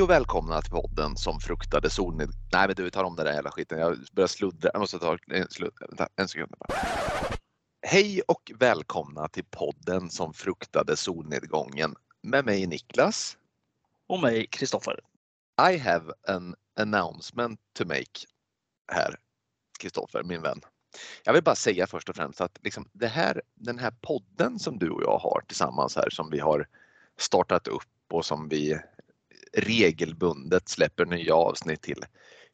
Hej och välkomna till podden som fruktade solned... Nej men du, vi tar om den där jävla skiten. Jag börjar sluddra. Jag måste ta en. Vänta, en sekund bara. Hej och välkomna till podden som fruktade solnedgången med mig Niklas. Och mig Kristoffer. I have an announcement to make här, Kristoffer, min vän. Jag vill bara säga först och främst att liksom det här, den här podden som du och jag har tillsammans här som vi har startat upp och som vi regelbundet släpper nya avsnitt till.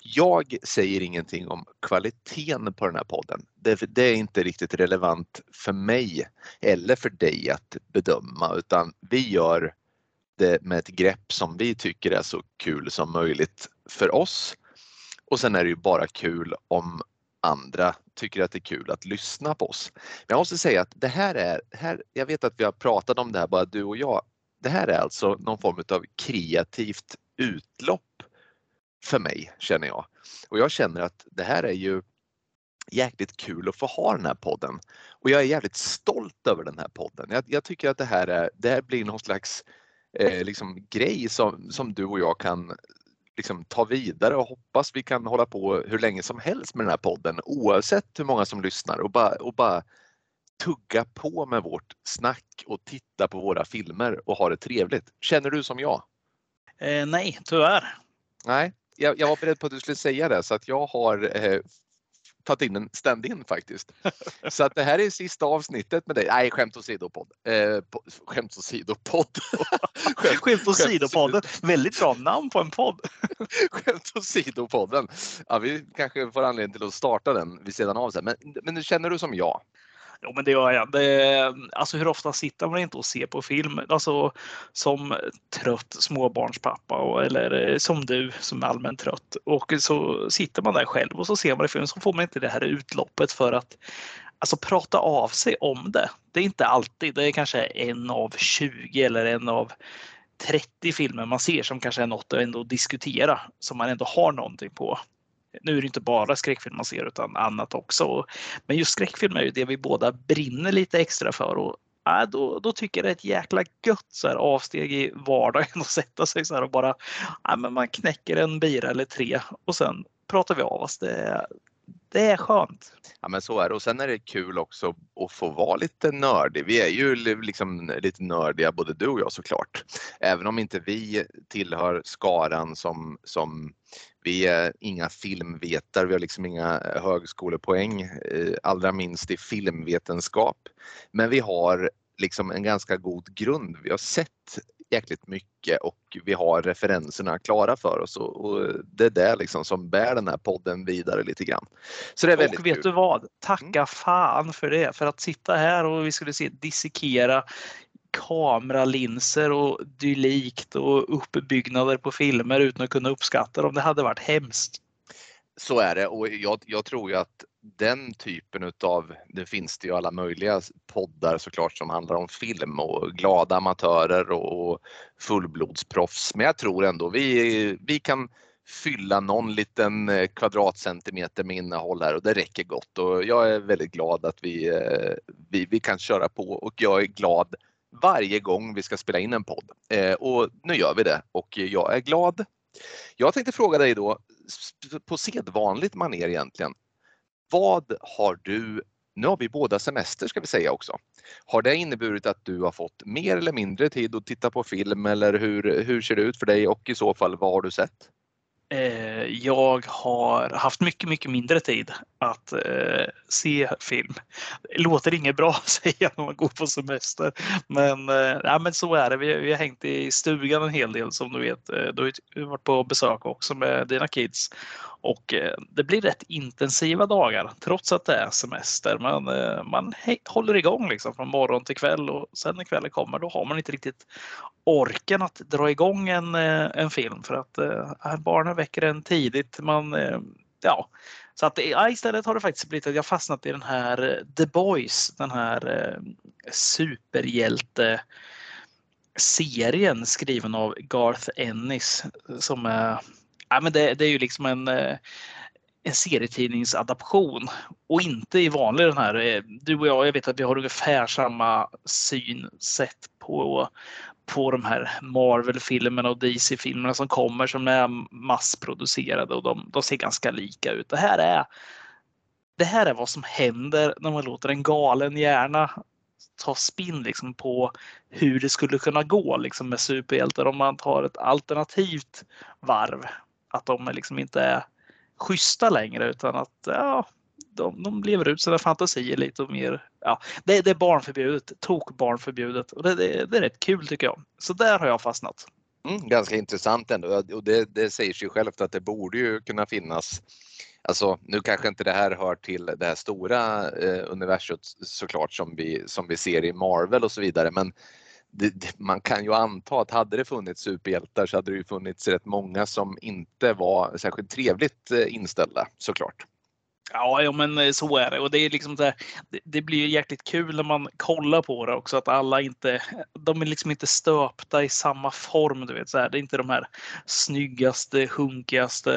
Jag säger ingenting om kvaliteten på den här podden. Det, det, är inte riktigt relevant för mig eller för dig att bedöma utan vi gör det med ett grepp som vi tycker är så kul som möjligt för oss. Och sen är det ju bara kul om andra tycker att det är kul att lyssna på oss. Men jag måste säga att det här är, här, jag vet att vi har pratat om det här bara du och jag. Det här är alltså någon form av kreativt utlopp för mig känner jag. Och jag känner att det här är ju jäkligt kul att få ha den här podden. Och jag är jävligt stolt över den här podden. Jag, jag tycker att det här, är, det här blir någon slags eh, liksom, grej som, som du och jag kan liksom, ta vidare och hoppas vi kan hålla på hur länge som helst med den här podden oavsett hur många som lyssnar och bara, och bara tugga på med vårt snack och titta på våra filmer och ha det trevligt. Känner du som jag? Eh, nej, tyvärr. Nej, jag, jag, var beredd på att du skulle säga det så att jag har eh, tagit in en stand-in faktiskt. Så att det här är sista avsnittet med dig. Nej, skämt åsido-podd. Eh, skämt åsido-podd. skämt, skämt åsido-podden. Väldigt bra namn på en podd. skämt åsido-podden. Ja, vi kanske får anledning till att starta den vid sidan av sen. Men, men känner du som jag? Jo, men det gör jag. Det, alltså hur ofta sitter man inte och ser på film? Alltså som trött småbarnspappa och, eller eh, som du som är allmänt trött. Och så sitter man där själv och så ser man en film så får man inte det här utloppet för att alltså prata av sig om det. Det är inte alltid. Det är kanske en av 20 eller en av 30 filmer man ser som kanske är något att ändå diskutera som man ändå har någonting på. Nu är det inte bara skräckfilm man ser utan annat också. Men just skräckfilm är ju det vi båda brinner lite extra för och ja, då, då tycker jag det är ett jäkla gött så här, avsteg i vardagen att sätta sig så här och bara ja, men man knäcker en bira eller tre och sen pratar vi av oss. Det, det är skönt. Ja men så är det och sen är det kul också att få vara lite nördig. Vi är ju liksom lite nördiga både du och jag såklart. Även om inte vi tillhör skaran som, som vi är inga filmvetare, vi har liksom inga högskolepoäng, eh, allra minst i filmvetenskap. Men vi har liksom en ganska god grund. Vi har sett jäkligt mycket och vi har referenserna klara för oss och, det är det liksom som bär den här podden vidare lite grann. Så det är väldigt och vet kul. du vad? Tacka mm. fan för det, för att sitta här och vi skulle se dissekera kameralinser och dylikt och uppbyggnader på filmer utan att kunna uppskatta dem. Det hade varit hemskt. Så är det och jag, jag tror ju att den typen utav, det finns det ju alla möjliga poddar såklart som handlar om film och glada amatörer och fullblodsproffs. Men jag tror ändå vi, vi kan fylla någon liten eh, kvadratcentimeter med innehåll här och det räcker gott och jag är väldigt glad att vi, eh, vi, vi kan köra på och jag är glad varje gång vi ska spela in en podd. Eh, och nu gör vi det och jag är glad. Jag tänkte fråga dig då på sedvanligt maner egentligen. Vad har du, nu har vi båda semester ska vi säga också. Har det inneburit att du har fått mer eller mindre tid att titta på film eller hur, hur ser det ut för dig och i så fall vad har du sett? Eh, jag har haft mycket, mycket mindre tid att eh, se film. Det låter inget bra att säga när man går på semester, men, eh, ja, men så är det. Vi, vi har hängt i stugan en hel del som du vet. Eh, du har varit på besök också med dina kids och eh, det blir rätt intensiva dagar trots att det är semester. Men man eh, håller igång liksom från morgon till kväll och sen när kvällen kommer då har man inte riktigt orken att dra igång en, eh, en film för att barnen väcker en tidigt. Man, ja, så att ja, istället har det faktiskt blivit att jag fastnat i den här The Boys, den här superhjälte serien skriven av Garth Ennis som är ja, men det, det är ju liksom en, eh, en serietidningsadaption och inte i vanlig den här. Eh, du och jag, jag vet att vi har ungefär samma synsätt på på de här Marvel-filmerna och DC-filmerna som kommer som är massproducerade och de, de ser ganska lika ut. Det här är det här är vad som händer när man låter en galen hjärna ta spinn liksom på hur det skulle kunna gå liksom med superhjältar om man tar ett alternativt varv. Att de liksom inte är schyssta längre utan att ja, de, de lever ut sina fantasier lite och mer. Ja, det, det är barnförbjudet, tok barnförbjudet och det, det, det är rätt kul tycker jag. Så där har jag fastnat. Mm, ganska intressant ändå och det, det säger sig självt att det borde ju kunna finnas Alltså, nu kanske inte det här hör till det här stora eh, universum såklart som vi, som vi ser i Marvel och så vidare men det, man kan ju anta att hade det funnits superhjältar så hade det ju funnits rätt många som inte var särskilt trevligt eh, inställda såklart. Ja, ja, men eh, så är det. Och det, är liksom det, det blir jäkligt kul när man kollar på det också. Att alla inte, de är liksom inte stöpta i samma form. Du vet, så här. Det är inte de här snyggaste, hunkigaste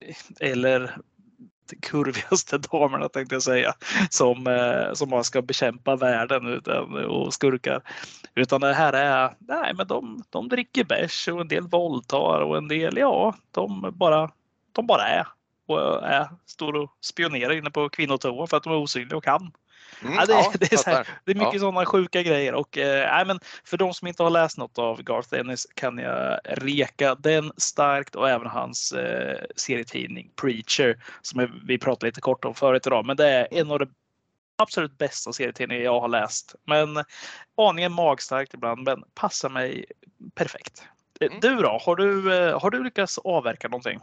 eh, eller kurvigaste damerna tänkte jag säga som, eh, som man ska bekämpa världen utan, och skurkar. Utan det här är, nej men de, de dricker bärs och en del våldtar och en del, ja, de bara, de bara är och är, står och spionerar inne på kvinnotoan för att de är osynliga och kan. Mm, ja, det, ja, det, är här, det, är mycket ja. sådana sjuka grejer och eh, men för de som inte har läst något av Garth Ennis kan jag reka den starkt och även hans eh, serietidning Preacher som vi pratade lite kort om förut idag. Men det är en av de absolut bästa serietidningar jag har läst. Men aningen magstarkt ibland, men passar mig perfekt. Mm. Du då? Har du, eh, har du lyckats avverka någonting?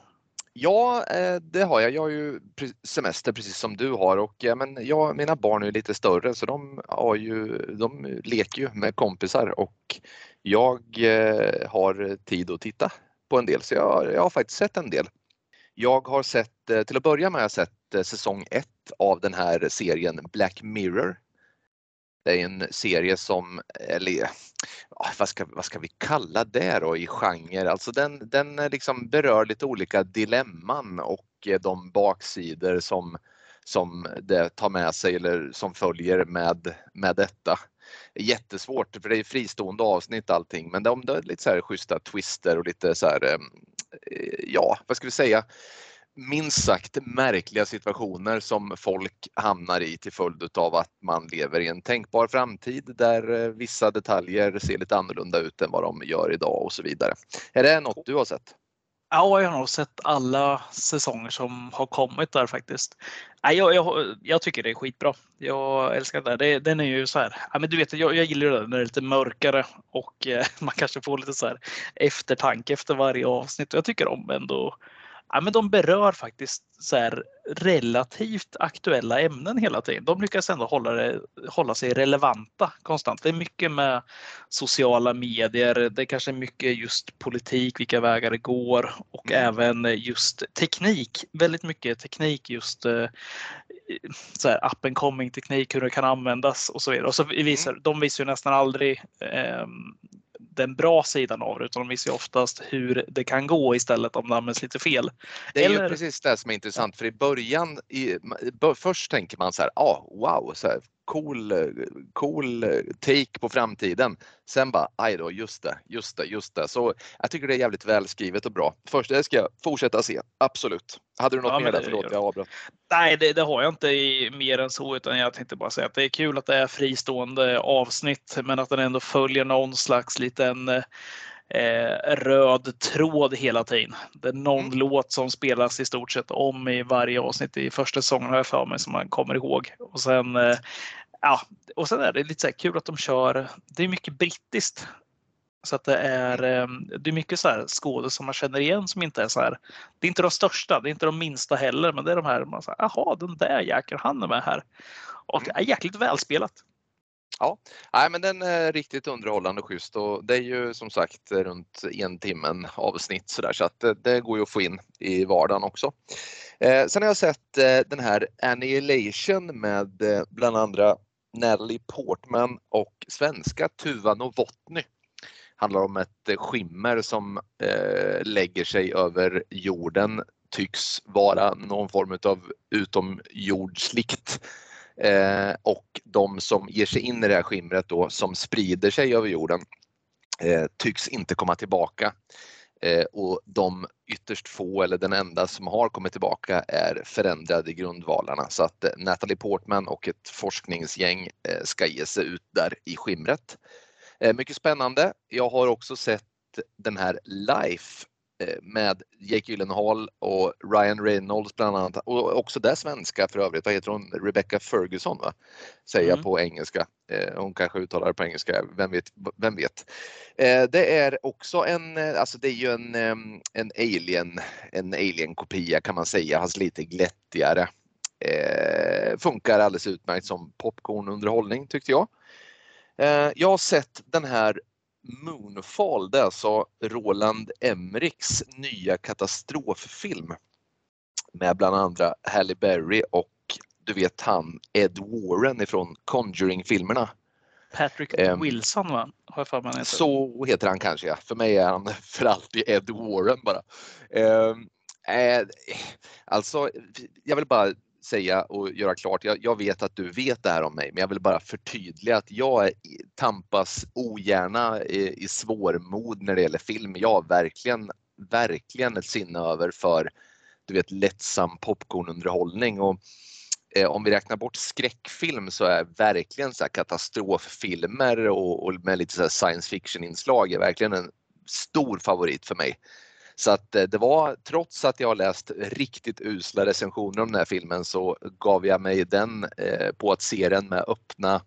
Ja, eh, det har jag. Jag har ju semester precis som du har och men jag, mina barn är lite större så de, har ju, de leker ju med kompisar och jag eh, har tid att titta på en del så jag, jag har faktiskt sett en del. Jag har sett, eh, till att börja med har jag sett säsong 1 av den här serien Black Mirror det är en serie som, eller vad ska, vad ska vi kalla det då i genre? Alltså den, den eh, liksom berör lite olika dilemman och eh, de baksidor som, som det tar med sig eller som följer med, med detta. Jättesvårt för det är fristående avsnitt allting men de, har lite så här schyssta twister och lite så här, eh, ja vad ska vi säga, minst sagt märkliga situationer som folk hamnar i till följd av att man lever i en tänkbar framtid där eh, vissa detaljer ser lite annorlunda ut än vad de gör idag och så vidare. Är det något du har sett? Ja, jag har nog sett alla säsonger som har kommit där faktiskt. Jag, jag, jag tycker det är skitbra. Jag älskar det. det den är ju så här. Ja, men du vet, jag, jag gillar det när det är lite mörkare och eh, man kanske får lite så här eftertanke efter varje avsnitt. Jag tycker om ändå ja, men de berör faktiskt så här relativt aktuella ämnen hela tiden. De lyckas ändå hålla, det, hålla sig relevanta konstant. Det är mycket med sociala medier. Det är kanske mycket just politik, vilka vägar det går och mm. även just teknik. Väldigt mycket teknik just eh, så här, up and coming teknik, hur det kan användas och så vidare. Och så visar, mm. De visar ju nästan aldrig eh, den bra sidan av det utan de visar oftast hur det kan gå istället om det används lite fel. Det är Eller... ju precis det som är intressant för i början, i, först tänker man så här, ah, wow, så här, cool, cool take på framtiden. Sen bara, aj då, just det, just det, just det. Så jag tycker det är jävligt välskrivet och bra. Först, det ska jag fortsätta se, absolut. Hade du något ja, mer där? Förlåt, jag avbröt. Nej, det, det, har jag inte i, mer än så, utan jag tänkte bara säga att det är kul att det är fristående avsnitt, men att den ändå följer någon slags liten eh, röd tråd hela tiden. Det är någon mm. låt som spelas i stort sett om i varje avsnitt i första säsongen har jag för mig som man kommer ihåg. Och sen, eh, ja, och sen är det lite så kul att de kör, det är mycket brittiskt. Så att det är, eh, det är mycket så här skådespelare som man känner igen som inte är så här. Det är inte de största, det är inte de minsta heller, men det är de här man säger, jaha, den där jäkeln, han är med här. Och det mm. är jäkligt välspelat. Ja, Nej, men den är riktigt underhållande och schysst och det är ju som sagt runt en timmen avsnitt så där så att det, det går ju att få in i vardagen också. Eh, sen har jag sett eh, den här Annihilation med eh, bland andra Natalie Portman och svenska Tuva Novotny. Handlar om ett eh, skimmer som eh, lägger sig över jorden tycks vara någon form av utomjordsligt Eh, och de som ger sig in i det här skimret då som sprider sig över jorden eh, tycks inte komma tillbaka. Eh, och de ytterst få eller den enda som har kommit tillbaka är förändrade grundvalarna så att eh, Natalie Portman och ett forskningsgäng eh, ska ge sig ut där i skimret. Eh, mycket spännande. Jag har också sett den här Life med Jake Gyllenhaal och Ryan Reynolds bland annat och också där svenska för övrigt. Vad heter hon? Rebecca Ferguson va? Säger jag mm. på engelska. Hon kanske uttalar det på engelska, vem vet? Vem vet? Det är också en, alltså det är ju en, en alien, en alien-kopia kan man säga, fast lite glättigare. Funkar alldeles utmärkt som popcornunderhållning tyckte jag. Jag har sett den här Moonfall, det är alltså Roland Emmerichs nya katastroffilm med bland andra Halle Berry och du vet han Ed Warren ifrån Conjuring-filmerna. Patrick um, Wilson va? Har jag för mig Så heter han kanske ja. För mig är han för alltid Ed Warren bara. Um, eh, alltså, jag vill bara säga och göra klart, jag, jag, vet att du vet det här om mig, men jag vill bara förtydliga att jag tampas ogärna i, i svårmod när det gäller film. Jag har verkligen, verkligen ett sinne över för du vet lättsam popcornunderhållning och eh, om vi räknar bort skräckfilm så är verkligen så katastroffilmer och, och med lite så science fiction inslag är verkligen en stor favorit för mig. Så att eh, det var, trots att jag läst riktigt usla recensioner om den här filmen så gav jag mig den eh, på att se den med öppna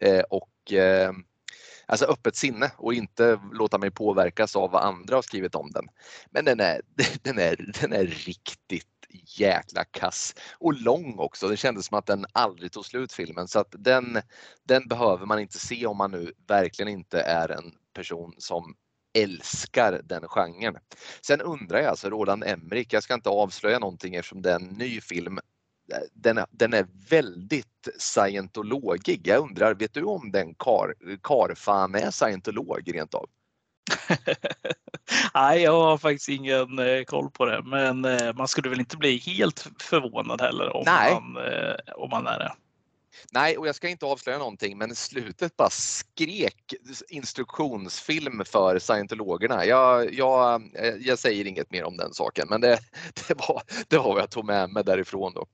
eh, och eh, alltså öppet sinne och inte låta mig påverkas av vad andra har skrivit om den. Men den är, den är, den är riktigt jäkla kass och lång också. Det kändes som att den aldrig tog slut filmen så att den, den behöver man inte se om man nu verkligen inte är en person som älskar den genren. Sen undrar jag, alltså Roland Emmerich, jag ska inte avslöja någonting eftersom det är en ny film. Den, den är väldigt scientologig. Jag undrar, vet du om den kar, karfan är scientolog rent av? Nej, jag har faktiskt ingen eh, koll på det, men eh, man skulle väl inte bli helt förvånad heller om, man, eh, om man är det. Nej, och jag ska inte avslöja någonting, men slutet bara skrek instruktionsfilm för scientologerna. Jag, jag, eh, jag säger inget mer om den saken, men det, det, var, det var vad jag tog med mig därifrån. Då.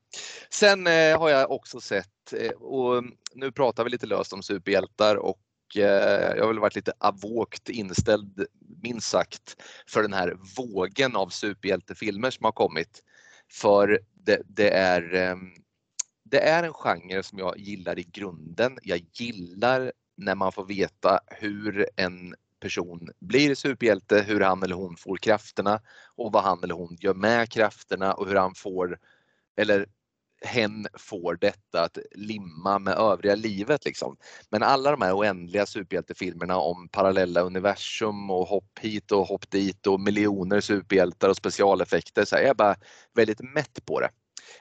Sen eh, har jag också sett, eh, och nu pratar vi lite löst om superhjältar och eh, jag har väl varit lite avokt inställd, minst sagt, för den här vågen av superhjältefilmer som har kommit. För det, det är ehm, det är en genre som jag gillar i grunden. Jag gillar när man får veta hur en person blir superhjälte, hur han eller hon får krafterna och vad han eller hon gör med krafterna och hur han får, eller hen får detta att limma med övriga livet. Liksom. Men alla de här oändliga superhjältefilmerna om parallella universum och hopp hit och hopp dit och miljoner superhjältar och specialeffekter, så jag är bara väldigt mätt på det.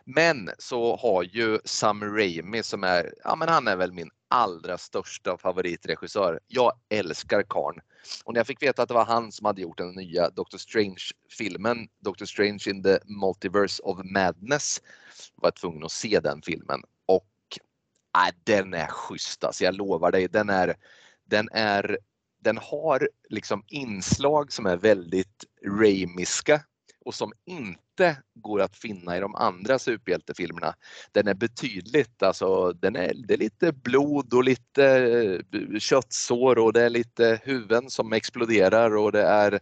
Men så har ju Sam Raimi som är, ja men han är väl min allra största favoritregissör. Jag älskar karn. Och när jag fick veta att det var han som hade gjort den nya Doctor Strange-filmen, Doctor Strange in the Multiverse of Madness, var jag tvungen att se den filmen. Och äh, den är schysst alltså, jag lovar dig. Den är, den är den har liksom inslag som är väldigt Raimiska och som inte går att finna i de andra superhjältefilmerna. Den är betydligt, alltså den är, det är lite blod och lite eh, köttsår och det är lite huvuden som exploderar och det är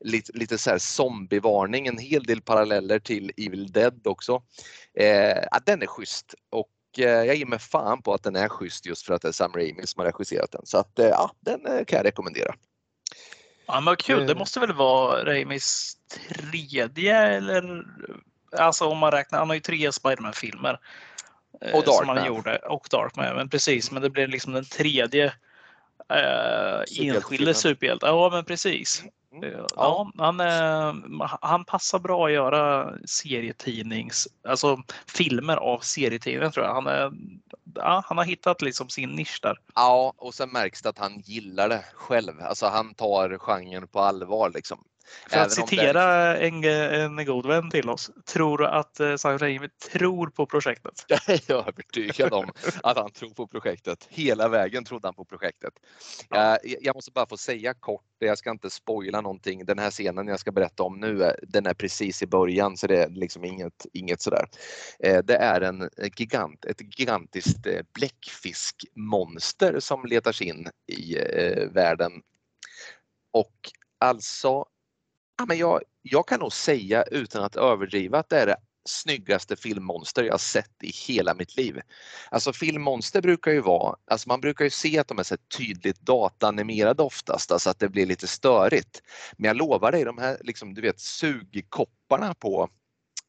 lite, lite så här zombievarning, en hel del paralleller till Evil Dead också. Eh, den är schysst och eh, jag ger mig fan på att den är schysst just för att det är Sam Raimi som har regisserat den. Så att eh, ja, den eh, kan jag rekommendera. Ja, men kul. Det måste väl vara Raimis tredje eller alltså om man räknar. Han har ju tre Spiderman-filmer. Eh, och Darkman. Som han gjorde. Och Darkman. Men precis, men det blir liksom den tredje eh, enskilde superhjälte. Ja, men precis. Mm. Ja, ja han, eh, han passar bra att göra serietidnings, alltså filmer av serietidningar tror jag. Han, är, ja, han har hittat liksom sin nisch där. Ja, och sen märks det att han gillar det själv. Alltså han tar genren på allvar liksom. För att citera en, en god vän till oss. Tror du att eh, Sam Raimi tror på projektet? Jag är övertygad om att han tror på projektet. Hela vägen trodde han på projektet. Ja. Jag, jag måste bara få säga kort, jag ska inte spoila någonting. Den här scenen jag ska berätta om nu, den är precis i början så det är liksom inget, inget sådär. Eh, det är en gigant, ett gigantiskt eh, bläckfiskmonster som letar sig in i världen. Och alltså ja, men jag, jag kan nog säga utan att överdriva att det är det snyggaste filmmonster jag sett i hela mitt liv. Alltså filmmonster brukar ju vara, alltså man brukar ju se att de är så tydligt dataanimerade oftast, alltså att det blir lite störigt. Men jag lovar dig, de här liksom, du vet sugkopparna på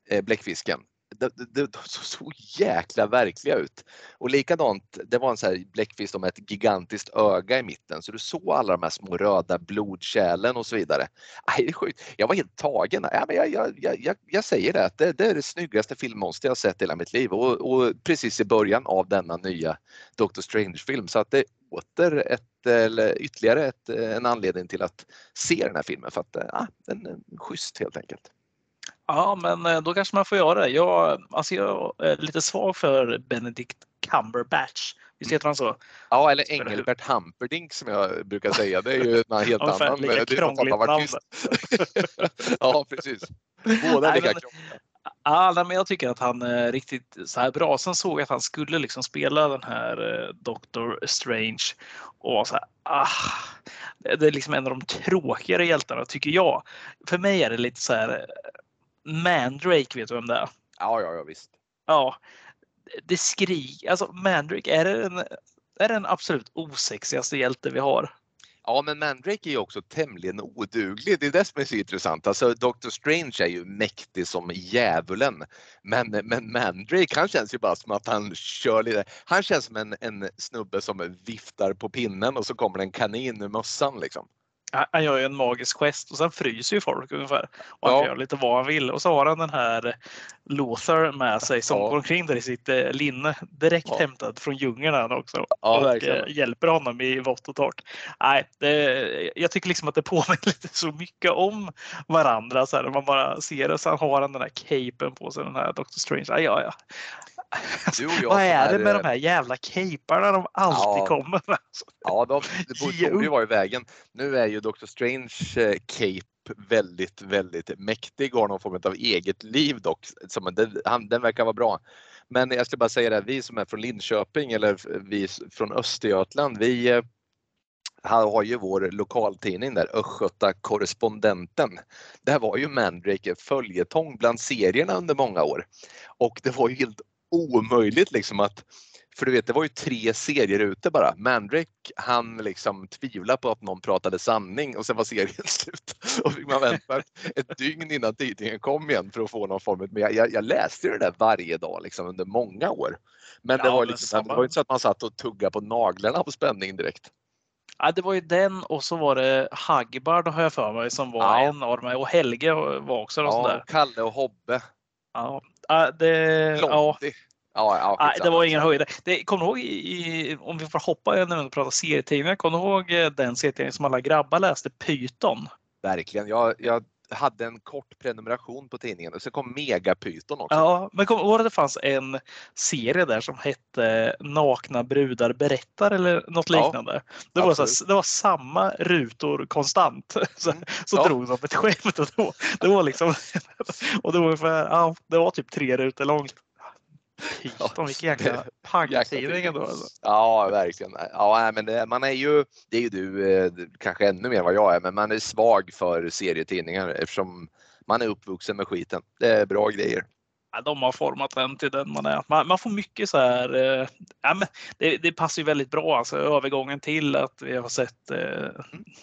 eh, bläckfisken, de, de, de såg så jäkla verkliga ut. Och likadant, det var en sån här bläckfisk med ett gigantiskt öga i mitten så du såg alla de här små röda blodkärlen och så vidare. Aj, det är sjukt. Jag var helt tagen. Ja, men jag, jag, jag, jag säger det, det, det är det snyggaste filmmonster jag sett i hela mitt liv och, och, precis i början av denna nya Doctor Strange-film så att det är åter ett, eller ytterligare ett, en anledning till att se den här filmen för att ja, den är schysst helt enkelt. Ja, men eh, då kanske man får göra det. Jag, alltså jag är lite svag för Benedict Cumberbatch. Visst heter han så? Ja, eller Engelbert Humperdinck som jag brukar säga. Det är ju en helt ja, annan. Lika krångligt namn. ja, precis. Båda är lika krångliga. Men jag tycker att han är riktigt så här bra. Sen såg jag att han skulle liksom spela den här eh, Doctor Strange och så här, ah, det är liksom en av de tråkigare hjältarna tycker jag. För mig är det lite så här Mandrake, vet du vem det är? Ja, ja, ja visst. Ja, det skrik, alltså Mandrake är den, är den absolut osexigaste hjälte vi har. Ja, men Mandrake är ju också tämligen oduglig. Det är det som är så intressant. Alltså, Doctor Strange är ju mäktig som djävulen. Men, men Mandrake, han känns ju bara som att han kör lite. Han känns som en, en snubbe som viftar på pinnen och så kommer en kanin ur mössan liksom han gör ju en magisk gest och sen fryser ju folk ungefär. Och han ja. gör lite vad han vill. Och så har han den här Lothar med sig som ja. går omkring där i sitt eh, linne. Direkt ja. hämtad från djungeln också. Ja, och verkligen. Eh, hjälper honom i vått och torrt. Nej, det, jag tycker liksom att det påminner lite så mycket om varandra. Så här, man bara ser det. Sen har han den här capen på sig, den här Doctor Strange. Ja, ja, ja. Vad är det med de här jävla caparna de alltid ja, kommer med? Ja, de, det borde ju vara i vägen. Nu är ju Doctor Strange eh, cape väldigt, väldigt mäktig och har någon form av eget liv dock. Som, den, han, den verkar vara bra. Men jag ska bara säga det, vi som är från Linköping eller vi från Östergötland, vi eh, han har ju vår lokaltidning där, Östgöta Korrespondenten. Där var ju Mandrake följetong bland serierna under många år. Och det var ju helt omöjligt liksom att för du vet, det var ju tre serier ute bara. Mandrake, han liksom tvivlade på att någon pratade sanning och sen var serien slut. Och fick man vänta ett dygn innan tidningen kom igen för att få någon form av... Men jag, jag läste det där varje dag liksom under många år. Men det, var liksom, det var inte så att man satt och tuggade på naglarna på spänning direkt. Ja, det var ju den och så var det Hagbard har jag för mig som var ja. en av dem och Helge var också. Ja, där. Kalle och Hobbe. Ja, det, ja. Ja, ja, det var ingen höjdare. Kommer du ihåg, i, om vi får hoppa när vi pratar serietidningar, kommer du ihåg eh, den serietidningen som alla grabbar läste, Python? Verkligen. Jag, jag hade en kort prenumeration på tidningen och så kom Megapyton också. Ja, men kom ihåg att det fanns en serie där som hette Nakna brudar berättar eller något liknande. Ja, det, var så, det var samma rutor konstant. Så, mm. så ja. drog de ett skämt och det var, det var liksom och det var, ungefär, ja, det var typ tre rutor långt. Python, vilken jäkla pangtidning ändå. Alltså. Ja, verkligen. Ja, men det, man är ju, det är ju du eh, kanske ännu mer vad jag är, men man är svag för serietidningar eftersom man är uppvuxen med skiten. Det är bra grejer. Ja, de har format den till den man är. Man, man får mycket så här. Eh, ja, men det, det, passar ju väldigt bra alltså övergången till att vi har sett eh,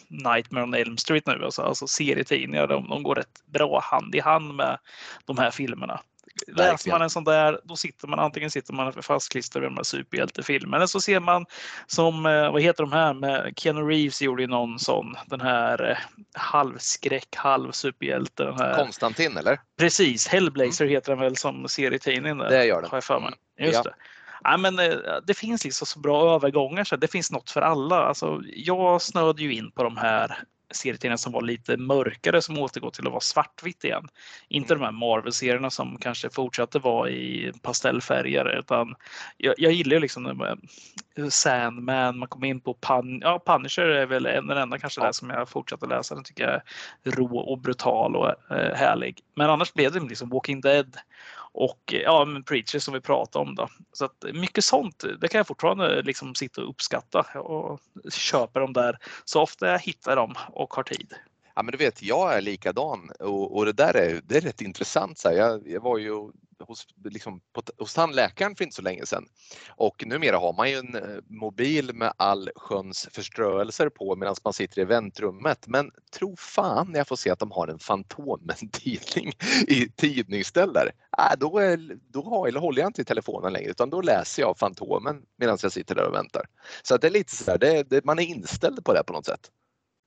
Nightmare on Elm Street nu. Alltså, alltså serietidningar, de, de går rätt bra hand i hand med de här filmerna. Läser man en sån där, då sitter man antingen sitter man fastklistrad vid de här superhjältefilmerna eller så ser man som, eh, vad heter de här med Keanu Reeves gjorde ju någon sån, den här eh, halvskräck, halv superhjälte. Den här. Konstantin eller? Precis, Hellblazer mm. heter den väl som serietidning. Det gör den. Har jag för mig. Mm. Just ja. det. Ja, men, eh, det finns liksom så bra övergångar så det finns något för alla. Alltså, jag snöade ju in på de här serietidningar som var lite mörkare som återgår till att vara svartvitt igen. Inte de här Marvel-serierna som kanske fortsatte vara i pastellfärger utan jag, jag gillar ju liksom Sandman, man kom in på Pun ja, Punisher är väl en den enda kanske där som jag fortsatte läsa. Den tycker jag är rå och brutal och eh, härlig. Men annars blev det liksom Walking Dead och eh, ja, men Preacher som vi pratade om. Då. Så att mycket sånt, eh, det kan jag fortfarande eh, liksom sitta och uppskatta och köpa dem där så ofta jag hittar dem och har tid. Ja men du vet, jag är likadan och, och det där är, det är rätt intressant. Så jag, jag var ju hos, liksom, på, hos tandläkaren för inte så länge sedan. Och numera har man ju en eh, mobil med all sköns förströelser på medan man sitter i väntrummet. Men tro fan när jag får se att de har en Fantomen-tidning i tidningsställer. Äh, då, är, då har, eller håller jag inte i telefonen längre utan då läser jag Fantomen medan jag sitter där och väntar. Så det är lite så där, det, det, man är inställd på det på något sätt.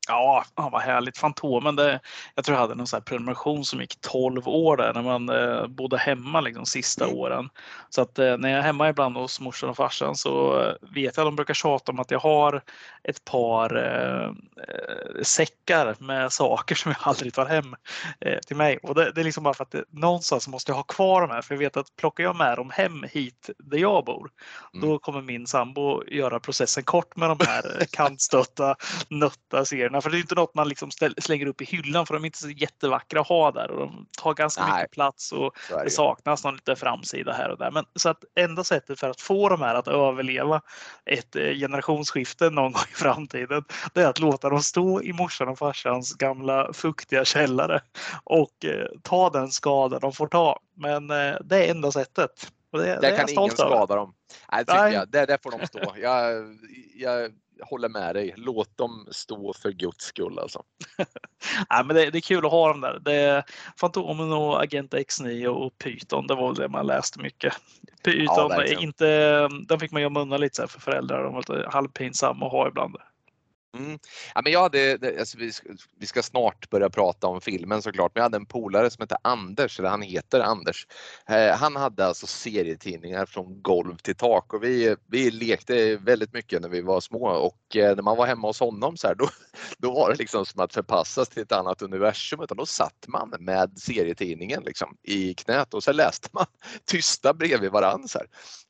Ja, vad härligt. Fantomen, det, jag tror jag hade någon så prenumeration som gick 12 år där när man eh, bodde hemma liksom sista mm. åren. Så att eh, när jag är hemma ibland hos morsan och farsan så eh, vet jag att de brukar tjata om att jag har ett par eh, eh säckar med saker som jag aldrig tar hem eh, till mig. Och det, det, är liksom bara för att det, någonstans måste jag ha kvar de här för jag vet att plockar jag med dem hem hit där jag bor, mm. då kommer min sambo göra processen kort med de här kantstötta, nötta serierna för det är inte något man liksom slänger upp i hyllan för de är inte så jättevackra att ha där och de tar ganska Nej. mycket plats och det. det saknas någon liten framsida här och där. Men så att enda sättet för att få de här att överleva ett eh, generationsskifte någon gång i framtiden, det är att låta dem stå i morsan och farsans gamla fuktiga källare och eh, ta den skada de får ta. Men eh, det är enda sättet. Och det, det, det kan ingen skada dem. Nej, det, Nej. Jag. Det, det får de stå. Jag, jag håller med dig. Låt dem stå för guds skull alltså. ja, men det, det, är kul att ha dem där. Det Fantomen och Agent X9 och Python. Det var det man läste mycket. Python, ja, inte, den fick man gömma undan lite så för föräldrar. De var lite halvpinsamma att ha ibland. Mm. Ja, men jag hade, alltså vi, ska, vi ska snart börja prata om filmen såklart, men jag hade en polare som hette Anders, eller han heter Anders. Eh, han hade alltså serietidningar från golv till tak och vi, vi lekte väldigt mycket när vi var små och eh, när man var hemma hos honom så här, då, då var det liksom som att förpassas till ett annat universum utan då satt man med serietidningen liksom, i knät och så läste man tysta bredvid varandra. Så här.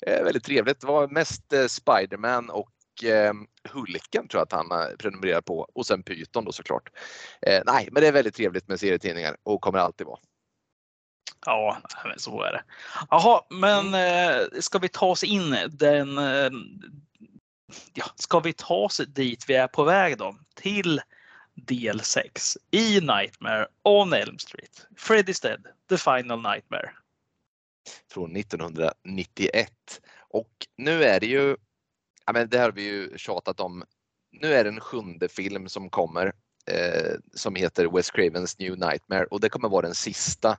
Eh, väldigt trevligt. Det var mest eh, Spiderman och eh, Hulken tror jag att han prenumererar på och sen Python då såklart. Eh, nej, men det är väldigt trevligt med serietidningar och kommer alltid vara. Ja, så är det. Jaha, men mm. eh, ska vi ta oss in den eh, ja, ska vi ta oss dit vi är på väg då? Till del 6 i Nightmare on Elm Street. Freddy's Dead, The Final Nightmare. Från 1991. Och nu är det ju ja, men det har vi ju tjatat om. Nu är det en sjunde film som kommer eh, som heter Wes Cravens New Nightmare och det kommer vara den sista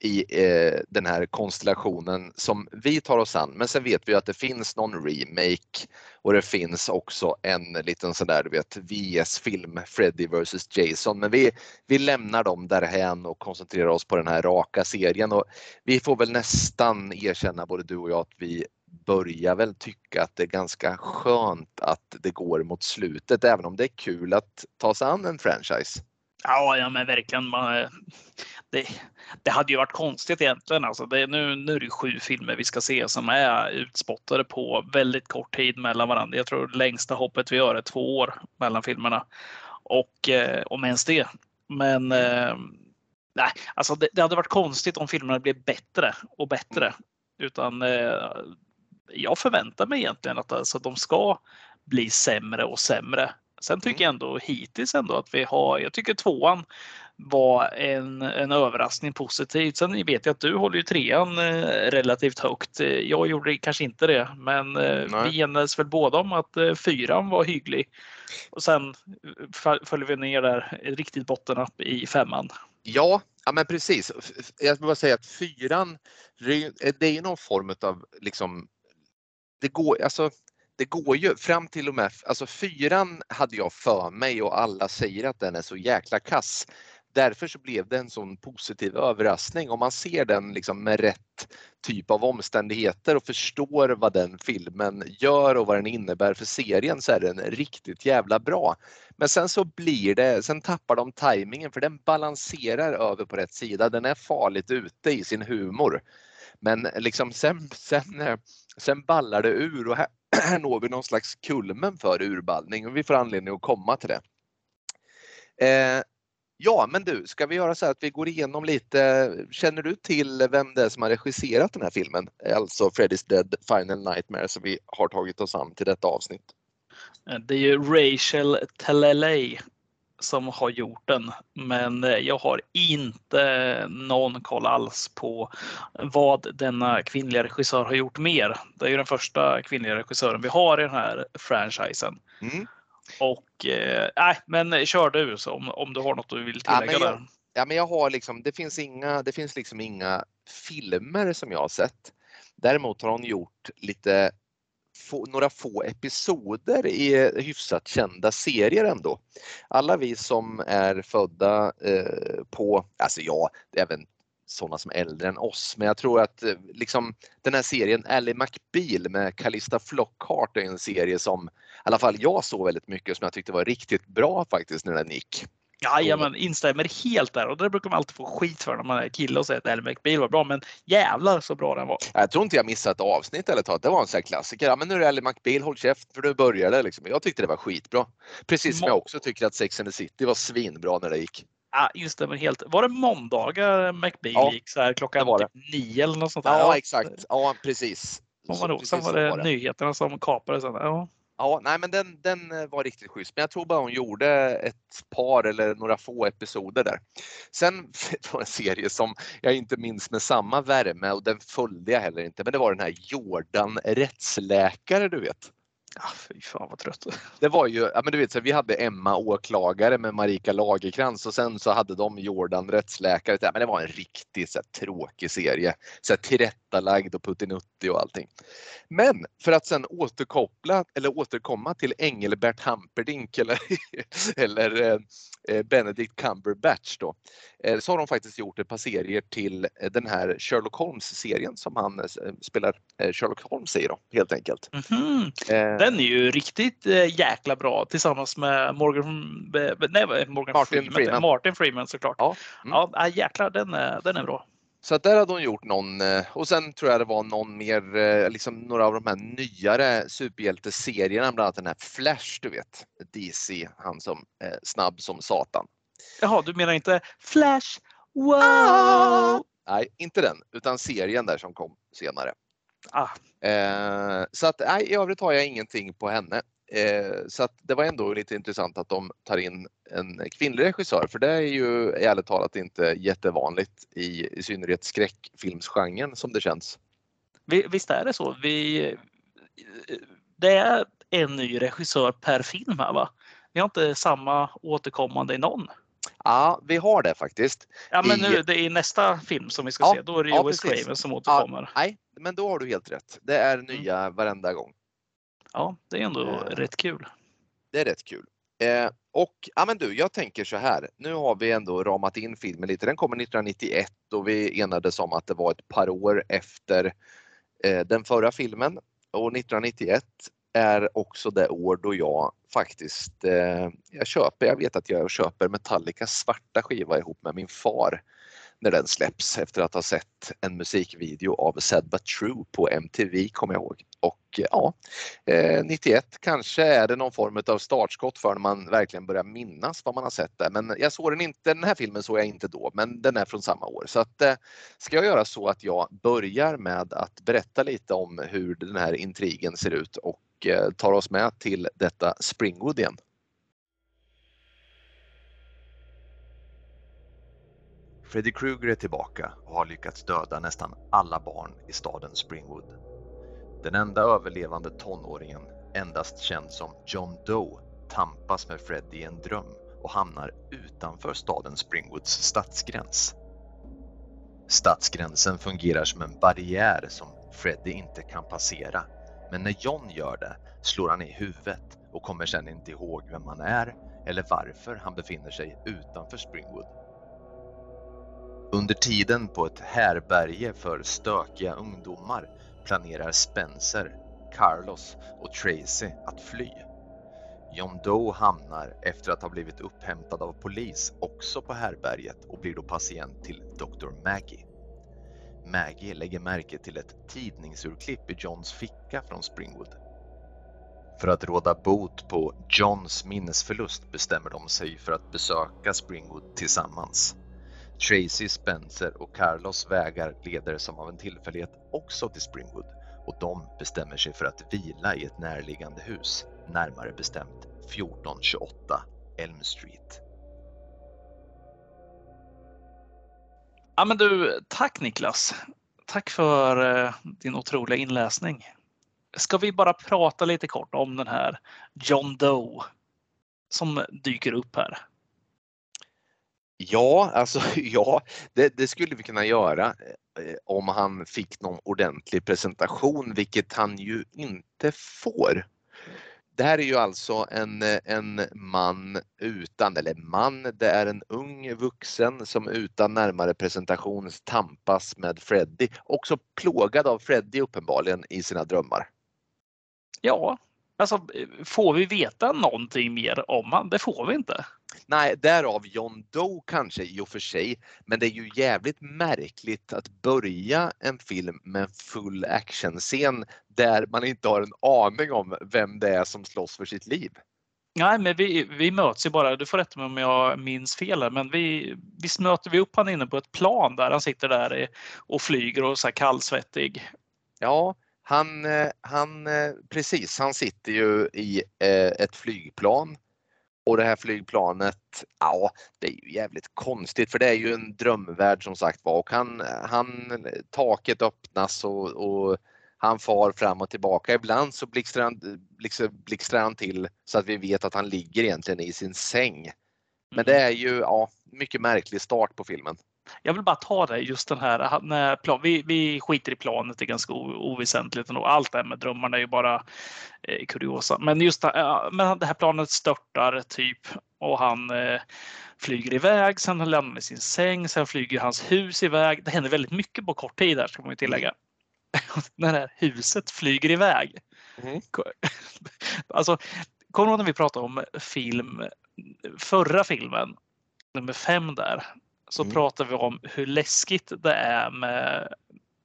i eh, den här konstellationen som vi tar oss an. Men sen vet vi att det finns någon remake och det finns också en liten sån där du vet VS-film, Freddy vs Jason. Men vi, vi lämnar dem därhän och koncentrerar oss på den här raka serien och vi får väl nästan erkänna både du och jag att vi börjar väl tycka att det är ganska skönt att det går mot slutet, även om det är kul att ta sig an en franchise. Ja, ja men verkligen. Man, eh, det, det, hade ju varit konstigt egentligen. Alltså det, nu, nu är det sju filmer vi ska se som är utspottade på väldigt kort tid mellan varandra. Jag tror längsta hoppet vi gör är två år mellan filmerna. Och eh, om ens det. Men eh, nej, alltså det, det, hade varit konstigt om filmerna blev bättre och bättre. Utan eh, jag förväntar mig egentligen att alltså, de ska bli sämre och sämre. Sen tycker jag mm. ändå hittills ändå att vi har, jag tycker tvåan var en, en överraskning positivt. Sen vet jag att du håller ju trean eh, relativt högt. Jag gjorde kanske inte det, men eh, vi enades väl båda om att eh, fyran var hygglig. Och sen följer vi ner där riktigt bottennapp i femman. Ja, ja men precis. Jag vill bara säga att fyran, det är ju någon form av liksom det går, alltså, det går ju fram till och med, alltså fyran hade jag för mig och alla säger att den är så jäkla kass. därför så blev det en sån positiv överraskning om man ser den liksom med rätt typ av omständigheter och förstår vad den filmen gör och vad den innebär för serien så är den riktigt jävla bra. Men sen så blir det, sen tappar de tajmingen för den balanserar över på rätt sida. Den är farligt ute i sin humor. Men liksom sen, sen, eh, sen ballar det ur och här, här når vi någon slags kulmen för urballning och vi får anledning att komma till det. Eh, ja, men du, ska vi göra så här att vi går igenom lite. Känner du till vem det är som har regisserat den här filmen? Alltså Freddy's Dead Final Nightmare som vi har tagit oss an till detta avsnitt. Det är ju Rachel Talalay som har gjort den. Men jag har inte någon koll alls på vad denna kvinnliga regissör har gjort mer. Det är ju den första kvinnliga regissören vi har i den här franchisen. Mm. Och eh, nej, men kör du så om, om du har något du vill tillägga ja, där. Jag, ja, men jag har liksom, det finns inga, det finns liksom inga filmer som jag har sett. Däremot har hon gjort lite få, några få episoder i eh, hyfsat kända serier ändå. Alla vi som är födda eh, på, alltså ja, även sådana som är äldre än oss, men jag tror att eh, liksom den här serien Ally McBeal med Calista Flockhart är en serie som i alla fall jag såg väldigt mycket som jag tyckte var riktigt bra faktiskt när den gick. Jajamän, instämmer helt där och det brukar man alltid få skit för när man är kille och säger att Ally McBeal var bra, men jävlar så bra den var. Jag tror inte jag missat ett avsnitt eller tag. Det var en sån här klassiker. Ja, men nu är det Ally McBeal, håll käft för nu börjar det. Liksom. Jag tyckte det var skitbra. Precis som jag också tycker att Sex and the City var svinbra när det gick. Ja, instämmer helt. Var det måndagar McBeal Ja, gick så här klockan var det. typ nio eller något sånt där? Ja, exakt. Ja, precis. Vad var det? Sen var det nyheterna som kapade sen. Ja. Ja, nej men den, den eh, var riktigt schysst. Men jag tror bara hon gjorde ett par eller några få episoder där. Sen var det en serie som jag inte minns med samma värme och den följde jag heller inte. Men det var den här Jordan rättsläkare du vet. Ah, fy fan vad trött. Det var ju, ja men du vet, så vi hade Emma åklagare med Marika Lagerkrans och sen så hade de Jordan rättsläkare. Ja, men det var en riktigt så här, tråkig serie. Så här, tillrättalagd och puttinuttig och allting. Men för att sen återkoppla eller återkomma till Engelbert Hamperdinck eller, eller eh, eh, Benedict Cumberbatch då. Eh, så har de faktiskt gjort ett par serier till eh, den här Sherlock Holmes-serien som han eh, spelar eh, Sherlock Holmes i då, helt enkelt. Mhm. Eh, Den är ju riktigt eh, jäkla bra tillsammans med Morgan, eh, nej, Morgan Martin Freeman, Freeman. Martin Freeman såklart. Ja, mm. Ja, jäklar den är, den är bra. Så att där hade hon gjort någon eh, och sen tror jag det var någon mer, eh, liksom några av de här nyare superhjälteserierna, bland annat den här Flash, du vet. DC, han som eh, snabb som satan. Jaha, du menar inte Flash? Wow! Ah! Nej, inte den, utan serien där som kom senare. Ah, Eh, så att nej, i övrigt har jag ingenting på henne. Eh, så att det var ändå lite intressant att de tar in en kvinnlig regissör för det är ju ärligt talat inte jättevanligt i, i synnerhet skräckfilmsgenren som det känns. vi, visst är det så. Vi, det är en ny regissör per film här va? Vi har inte samma återkommande i någon. Ja, vi har det faktiskt. Ja, men I- nu, det är nästa film som vi ska Ja, se. Då är det ja, Wes. Craven som Ja, återkommer. nej, men då har du helt rätt. Det är nya varenda gång. Ja, det är ändå Eh. rätt kul. Det är rätt kul. Eh, och ja, men du, jag tänker så här. Nu har vi ändå ramat in filmen lite. Den kommer 1991 och vi enades om att det var ett par år efter eh, den förra filmen. Och 1991 är också det år då jag faktiskt eh, jag köper, jag vet att jag köper Metallicas svarta skiva ihop med min far när den släpps efter att ha sett en musikvideo av Sad But True på MTV kommer jag ihåg. Och eh, ja, eh, 91 kanske är det någon form av startskott för när man verkligen börjar minnas vad man har sett där. Men jag såg den inte, den här filmen såg jag inte då, men den är från samma år. Så att eh, ska jag göra så att jag börjar med att berätta lite om hur den här intrigen ser ut och eh, tar oss med till detta Springwood igen. Freddy Krueger är tillbaka och har lyckats döda nästan alla barn i staden Springwood. Den enda överlevande tonåringen, endast känd som John Doe, tampas med Freddy i en dröm och hamnar utanför staden Springwoods stadsgräns. Stadsgränsen fungerar som en barriär som Freddy inte kan passera, men när John gör det slår han i huvudet och kommer sedan inte ihåg vem han är eller varför han befinner sig utanför Springwood. Under tiden på ett härberge för stökiga ungdomar planerar Spencer, Carlos och Tracy att fly. John Doe hamnar efter att ha blivit upphämtad av polis också på härberget och blir då patient till Dr. Maggie. Maggie lägger märke till ett tidningsurklipp i Johns ficka från Springwood. För att råda bot på Johns minnesförlust bestämmer de sig för att besöka Springwood tillsammans. Tracy, Spencer och Carlos vägar leder som av en tillfällighet också till Springwood och de bestämmer sig för att vila i ett närliggande hus, närmare bestämt 1428 Elm Street. Ja, men du, tack Niklas. Tack för eh, din otroliga inläsning. Ska vi bara prata lite kort om den här John Doe som dyker upp här? Ja, alltså ja, det, det, skulle vi kunna göra eh, eh, om han fick någon ordentlig presentation, vilket han ju inte får. Det här är ju alltså en, eh, en man utan, eller man, det är en ung vuxen som utan närmare presentation tampas med Freddy. Också plågad av Freddy uppenbarligen i sina drömmar. Ja, alltså eh, får vi veta någonting mer om han? Det får vi inte. Nej, därav John Doe kanske i och för sig. Men det är ju jävligt märkligt att börja en film med en full actionscen där man inte har en aning om vem det är som slåss för sitt liv. Nej, men vi, vi möts ju bara, du får rätta mig om jag minns fel, men vi, visst möter vi upp han inne på ett plan där han sitter där och flyger och så kallsvettig. Ja, han, eh, han, eh, precis, han sitter ju i eh, ett flygplan och det här flygplanet, ja, det är ju jävligt konstigt för det är ju en drömvärld som sagt var och han, han, taket öppnas och, och han far fram och tillbaka. Ibland så blixtrar han, blixtrar han till så att vi vet att han ligger egentligen i sin säng. Men det mm. är ju ja, mycket märklig start på filmen. Jag vill bara ta det just den här, när plan, vi, vi skiter i planet, det är ganska oväsentligt och allt det här med drömmarna är ju bara eh, kuriosa. Men just det, men det här planet störtar typ och han eh, flyger iväg, sen lämnar han i sin säng, sen flyger hans hus iväg. Det händer väldigt mycket på kort tid där ska man ju tillägga. när det här huset flyger iväg. Mm. Alltså, kommer du ihåg när vi pratade om film, förra filmen, nummer fem där, så mm. pratar vi om hur läskigt det är med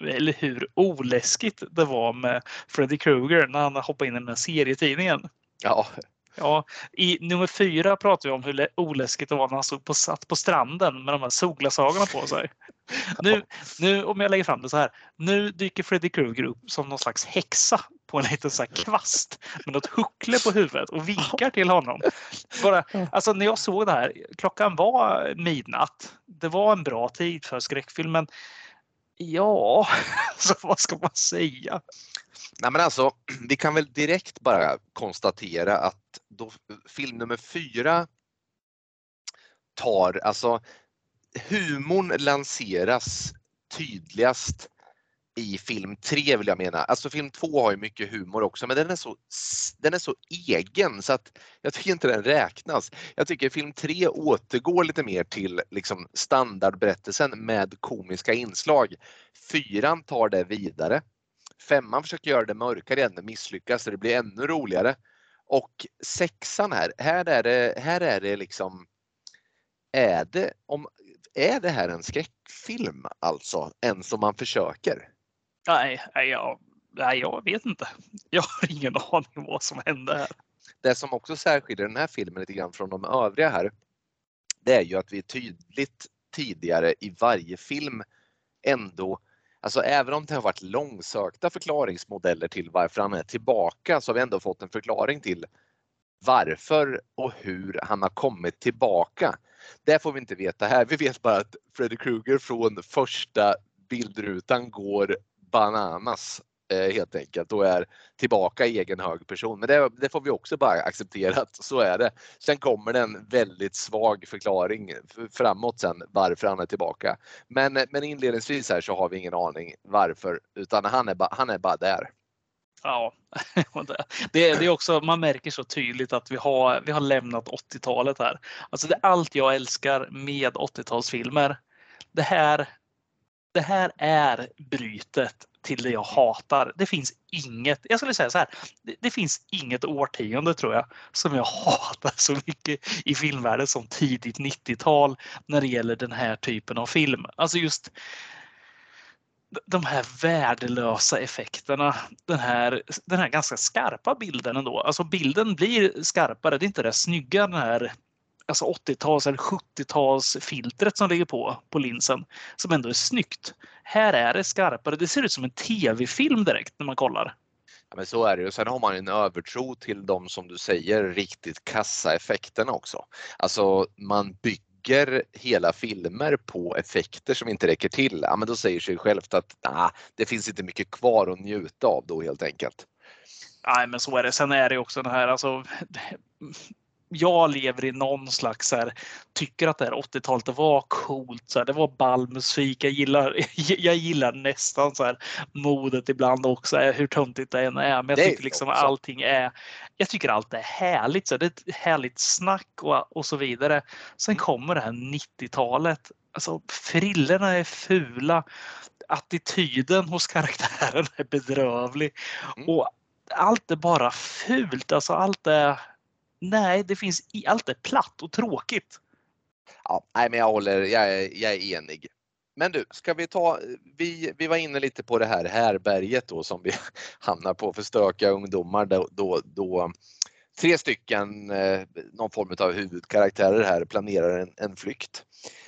eller hur oläskigt det var med Freddy Krueger när han hoppade in i den här serietidningen. Ja. Ja, I nummer fyra pratar vi om hur oläskigt det var när han stod på, satt på stranden med de här solglasögonen på sig. Nu, nu, om jag lägger fram det så här. Nu dyker Freddy Krueger upp som någon slags häxa på en liten så kvast med något huckle på huvudet och vinkar till honom. Bara, alltså när jag såg det här, klockan var midnatt. Det var en bra tid för skräckfilmen. Ja, så vad ska man säga? Nej men alltså, vi kan väl direkt bara konstatera att då film nummer fyra tar, alltså humorn lanseras tydligast i film 3 vill jag mena. Alltså film 2 har ju mycket humor också men den är så, den är så egen så att jag tycker inte den räknas. Jag tycker film 3 återgår lite mer till liksom standardberättelsen med komiska inslag. Fyran tar det vidare. Femman försöker göra det mörkare igen men misslyckas så det blir ännu roligare. Och sexan här, här är det, här är det liksom är det, om, är det här en skräckfilm alltså, än som man försöker? Nej, nej, jag, nej, jag vet inte. Jag har ingen aning vad som hände här. Det som också särskiljer den här filmen lite grann från de övriga här, det är ju att vi tydligt tidigare i varje film ändå Alltså även om det har varit långsökta förklaringsmodeller till varför han är tillbaka så har vi ändå fått en förklaring till varför och hur han har kommit tillbaka. Det får vi inte veta här. Vi vet bara att Freddy Krueger från första bildrutan går bananas eh, helt enkelt och är tillbaka i egen hög person. Men det, det, får vi också bara acceptera att så är det. Sen kommer det en väldigt svag förklaring framåt sen varför han är tillbaka. Men, men inledningsvis här så har vi ingen aning varför utan han är, ba, han är bara där. Ja, det, är, det är också, man märker så tydligt att vi har, vi har lämnat 80-talet här. Alltså det är allt jag älskar med 80-talsfilmer det här, det här är brytet till det jag hatar. Det finns inget, jag skulle säga så här, det, det, finns inget årtionde tror jag som jag hatar så mycket i filmvärlden som tidigt 90-tal när det gäller den här typen av film. Alltså just de här värdelösa effekterna. Den här, den här ganska skarpa bilden ändå. Alltså bilden blir skarpare. Det är inte det snygga den här alltså 80-tals eller 70-tals filtret som ligger på på linsen som ändå är snyggt. Här är det skarpare. Det ser ut som en tv-film direkt när man kollar. Ja, men så är det ju. Sen har man en övertro till de som du säger riktigt kassa effekterna också. Alltså man bygger hela filmer på effekter som inte räcker till. Ja, men då säger sig självt att nah, det finns inte mycket kvar att njuta av då helt enkelt. Nej, men så är det. Sen är det också den här, alltså, jag lever i någon slags här, tycker att det här 80-talet var coolt. Så här, det var ball musik. Jag gillar, jag gillar nästan så här modet ibland också, hur töntigt det än är. Men jag tycker liksom också. allting är, jag tycker allt är härligt. Så här, det är ett härligt snack och, och så vidare. Sen kommer det här 90-talet. Alltså frillorna är fula. Attityden hos karaktären är bedrövlig. Mm. Och allt är bara fult. Alltså allt är nej, det finns i, allt är platt och tråkigt. Ja, nej, men jag håller, jag är, jag är enig. Men du, ska vi ta, vi, vi var inne lite på det här härberget då som vi hamnar på för stökiga ungdomar då, då, då tre stycken, eh, någon form av huvudkaraktärer här planerar en, en flykt.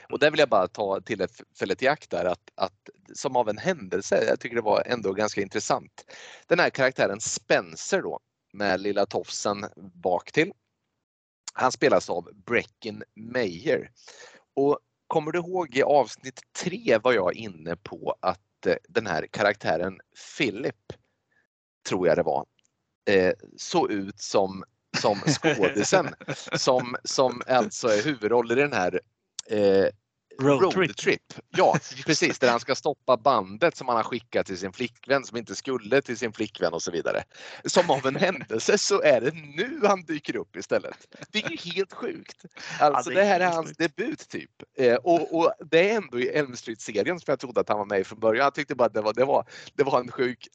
Och där vill jag bara ta tillfället i akt där att, att som av en händelse, jag tycker det var ändå ganska intressant. Den här karaktären Spencer då med lilla tofsen bak till. Han spelas av Brecken Meyer. Och kommer du ihåg i avsnitt tre var jag inne på att eh, den här karaktären Philip, tror jag det var, eh, såg ut som, som skådisen som, som alltså är huvudroll i den här eh, Road, trip. Ja, precis. Där han ska stoppa bandet som han har skickat till sin flickvän som inte skulle till sin flickvän och så vidare. Som av en händelse så är det nu han dyker upp istället. Det är ju helt sjukt. Alltså ja, det, det, här är hans debut typ. Eh, och, och, det är ändå i Elm Street-serien som jag trodde att han var med i från början. Jag tyckte bara att det var, det var, det var en sjuk...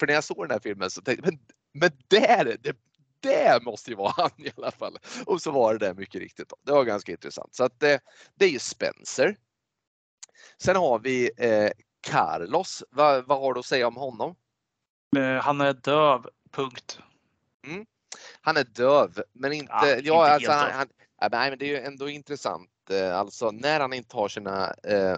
För när jag såg den här filmen så tänkte jag, men, men där, det, det måste ju vara han i alla fall. Och så var det det mycket riktigt. Då. Det var ganska intressant. Så att det, det är ju Spencer. Sen har vi eh, Carlos. Va, vad har du att säga om honom? Eh, han är döv, punkt. Mm. Han är döv, men inte... Ja, ja alltså, han, han, nej, men det är ju ändå intressant. Eh, alltså när han inte har sina eh,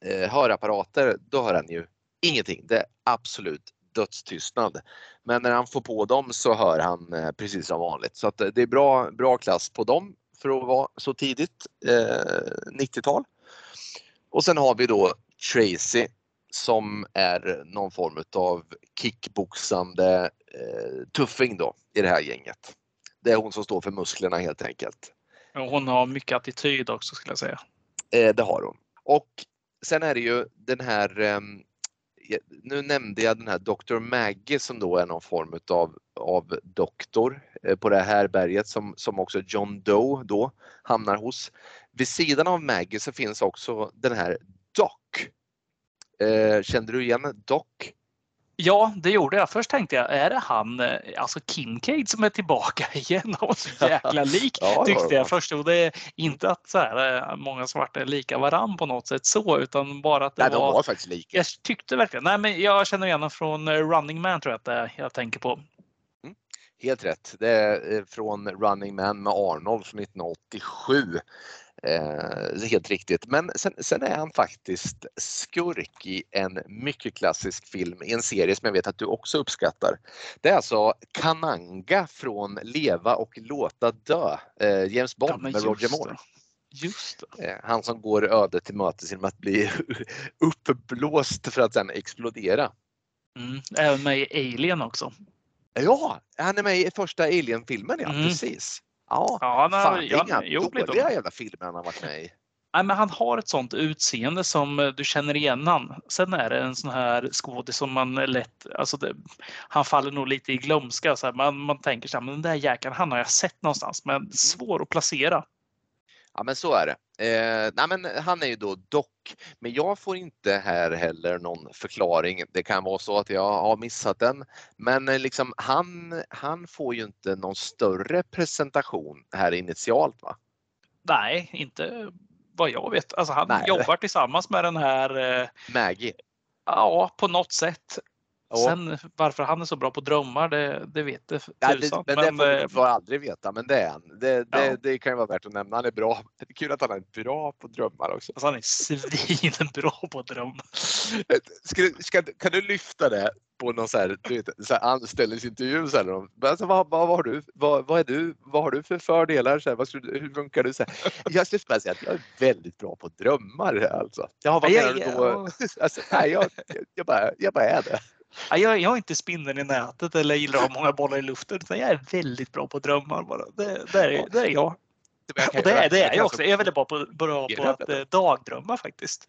eh, hörapparater, då hör han ju ingenting. Det är absolut dödstystnad. Men när han får på dem så hör han eh, precis som vanligt. Så att eh, det är bra, bra klass på dem för att vara så tidigt eh, 90-tal. Och sen har vi då Tracy som är någon form av kickboxande eh, tuffing då i det här gänget. Det är hon som står för musklerna helt enkelt. Hon har mycket attityd också skulle jag säga. Eh, det har hon. Och sen är det ju den här eh, nu nämnde jag den här Dr. Maggie som då är någon form av, av doktor eh, på det här berget som, som också John Doe då hamnar hos. Vid sidan av Maggie så finns också den här Doc. Eh, kände du igen Doc? Ja, det gjorde jag. Först tänkte jag, är det han, eh, alltså Kincaid som är tillbaka igen? Han var så jäkla lik ja, tyckte jag först. Och det är inte att så här, eh, många svarta är lika varann på något sätt så, utan bara att det nej, var... De var faktiskt lika. Jag tyckte verkligen, nej men jag känner igen honom från eh, Running Man tror jag att det är jag tänker på. Mm. Helt rätt. Det är från Running Man med Arnold från 1987. Eh, helt riktigt. Men sen, sen, är han faktiskt skurk i en mycket klassisk film i en serie som jag vet att du också uppskattar. Det är alltså Kananga från Leva och låta dö, eh, James Bond ja, med Roger Moore. Just eh, Han som går ödet till mötes genom att bli uppblåst för att sen explodera. Mm, även med i Alien också. Ja, han är med i första Alien-filmen, ja mm. precis. Ja, ja men, fan, ja, inga jo, dåliga jävla filmer han har varit med i. Nej, men han har ett sånt utseende som eh, du känner igen han. Sen är det en sån här skådis som man lätt, alltså det, han faller nog lite i glömska. Så här, man, man tänker så här, men den där jäkeln, han har jag sett någonstans, men mm. svår att placera. Ja men så är det. Eh, nej, men han är ju då dock, men jag får inte här heller någon förklaring. Det kan vara så att jag har missat den. Men eh, liksom, han, han får ju inte någon större presentation här initialt va? Nej, inte vad jag vet. Alltså han Nej. jobbar tillsammans med den här, eh, Maggie. ja på något sätt. Ja. Sen varför han är så bra på drömmar, det, det vet det Ja, tusan. men det får eh, vi får aldrig veta, men det är han. Det, det, Ja. det kan ju vara värt att nämna. Han är bra. Det är kul att han är bra på drömmar också. alltså, han är svinbra på drömmar. Ska, ska, kan du lyfta det på någon så här, du vet, så här anställningsintervju? Så här, alltså, vad, vad, vad, har du, vad, vad, är du, vad har du för fördelar? Så här, vad hur funkar du? Så här, jag skulle bara säga att jag är väldigt bra på drömmar. Alltså. Ja, vad menar du ja, då? Alltså, nej, jag, jag, bara, jag bara är det. Jag, jag är inte spindeln i nätet eller gillar att ha många bollar i luften. Utan jag är väldigt bra på drömmar bara. Det, det, är, det är jag. Och det, är- det är jag också. Jag är väldigt bra på, bra på att eh, dagdrömma faktiskt.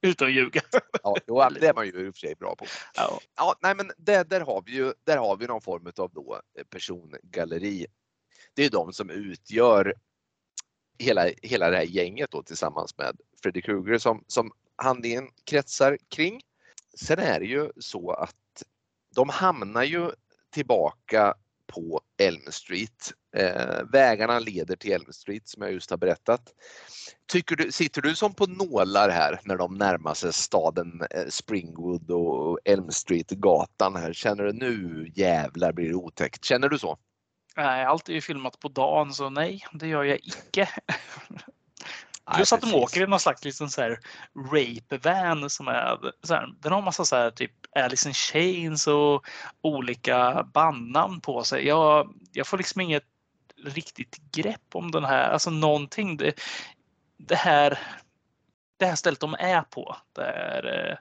Utan att ljuga. Ja, jo, det är man ju i och för sig bra på. Ja. Ja, nej, men där, där, har vi ju, där har vi någon form av då eh, persongalleri. Det är de som utgör hela, hela det här gänget då tillsammans med Freddy Krueger som, som handlingen kretsar kring. Sen är det ju så att de hamnar ju tillbaka på Elm Street. Eh, vägarna leder till Elm Street som jag just har berättat. Tycker du, sitter du som på nålar här när de närmar sig staden eh, Springwood och Elm Street-gatan här? Känner du nu jävlar blir det otäckt? Känner du så? Nej, allt är ju filmat på dagen så nej, det gör jag icke. Plus att de åker i någon slags liksom så här rape van som är så här, den har massa så här typ Alice in Chains och olika bandnamn på sig. Jag, jag får liksom inget riktigt grepp om den här, alltså någonting. Det, det här det här stället de är på, det är eh,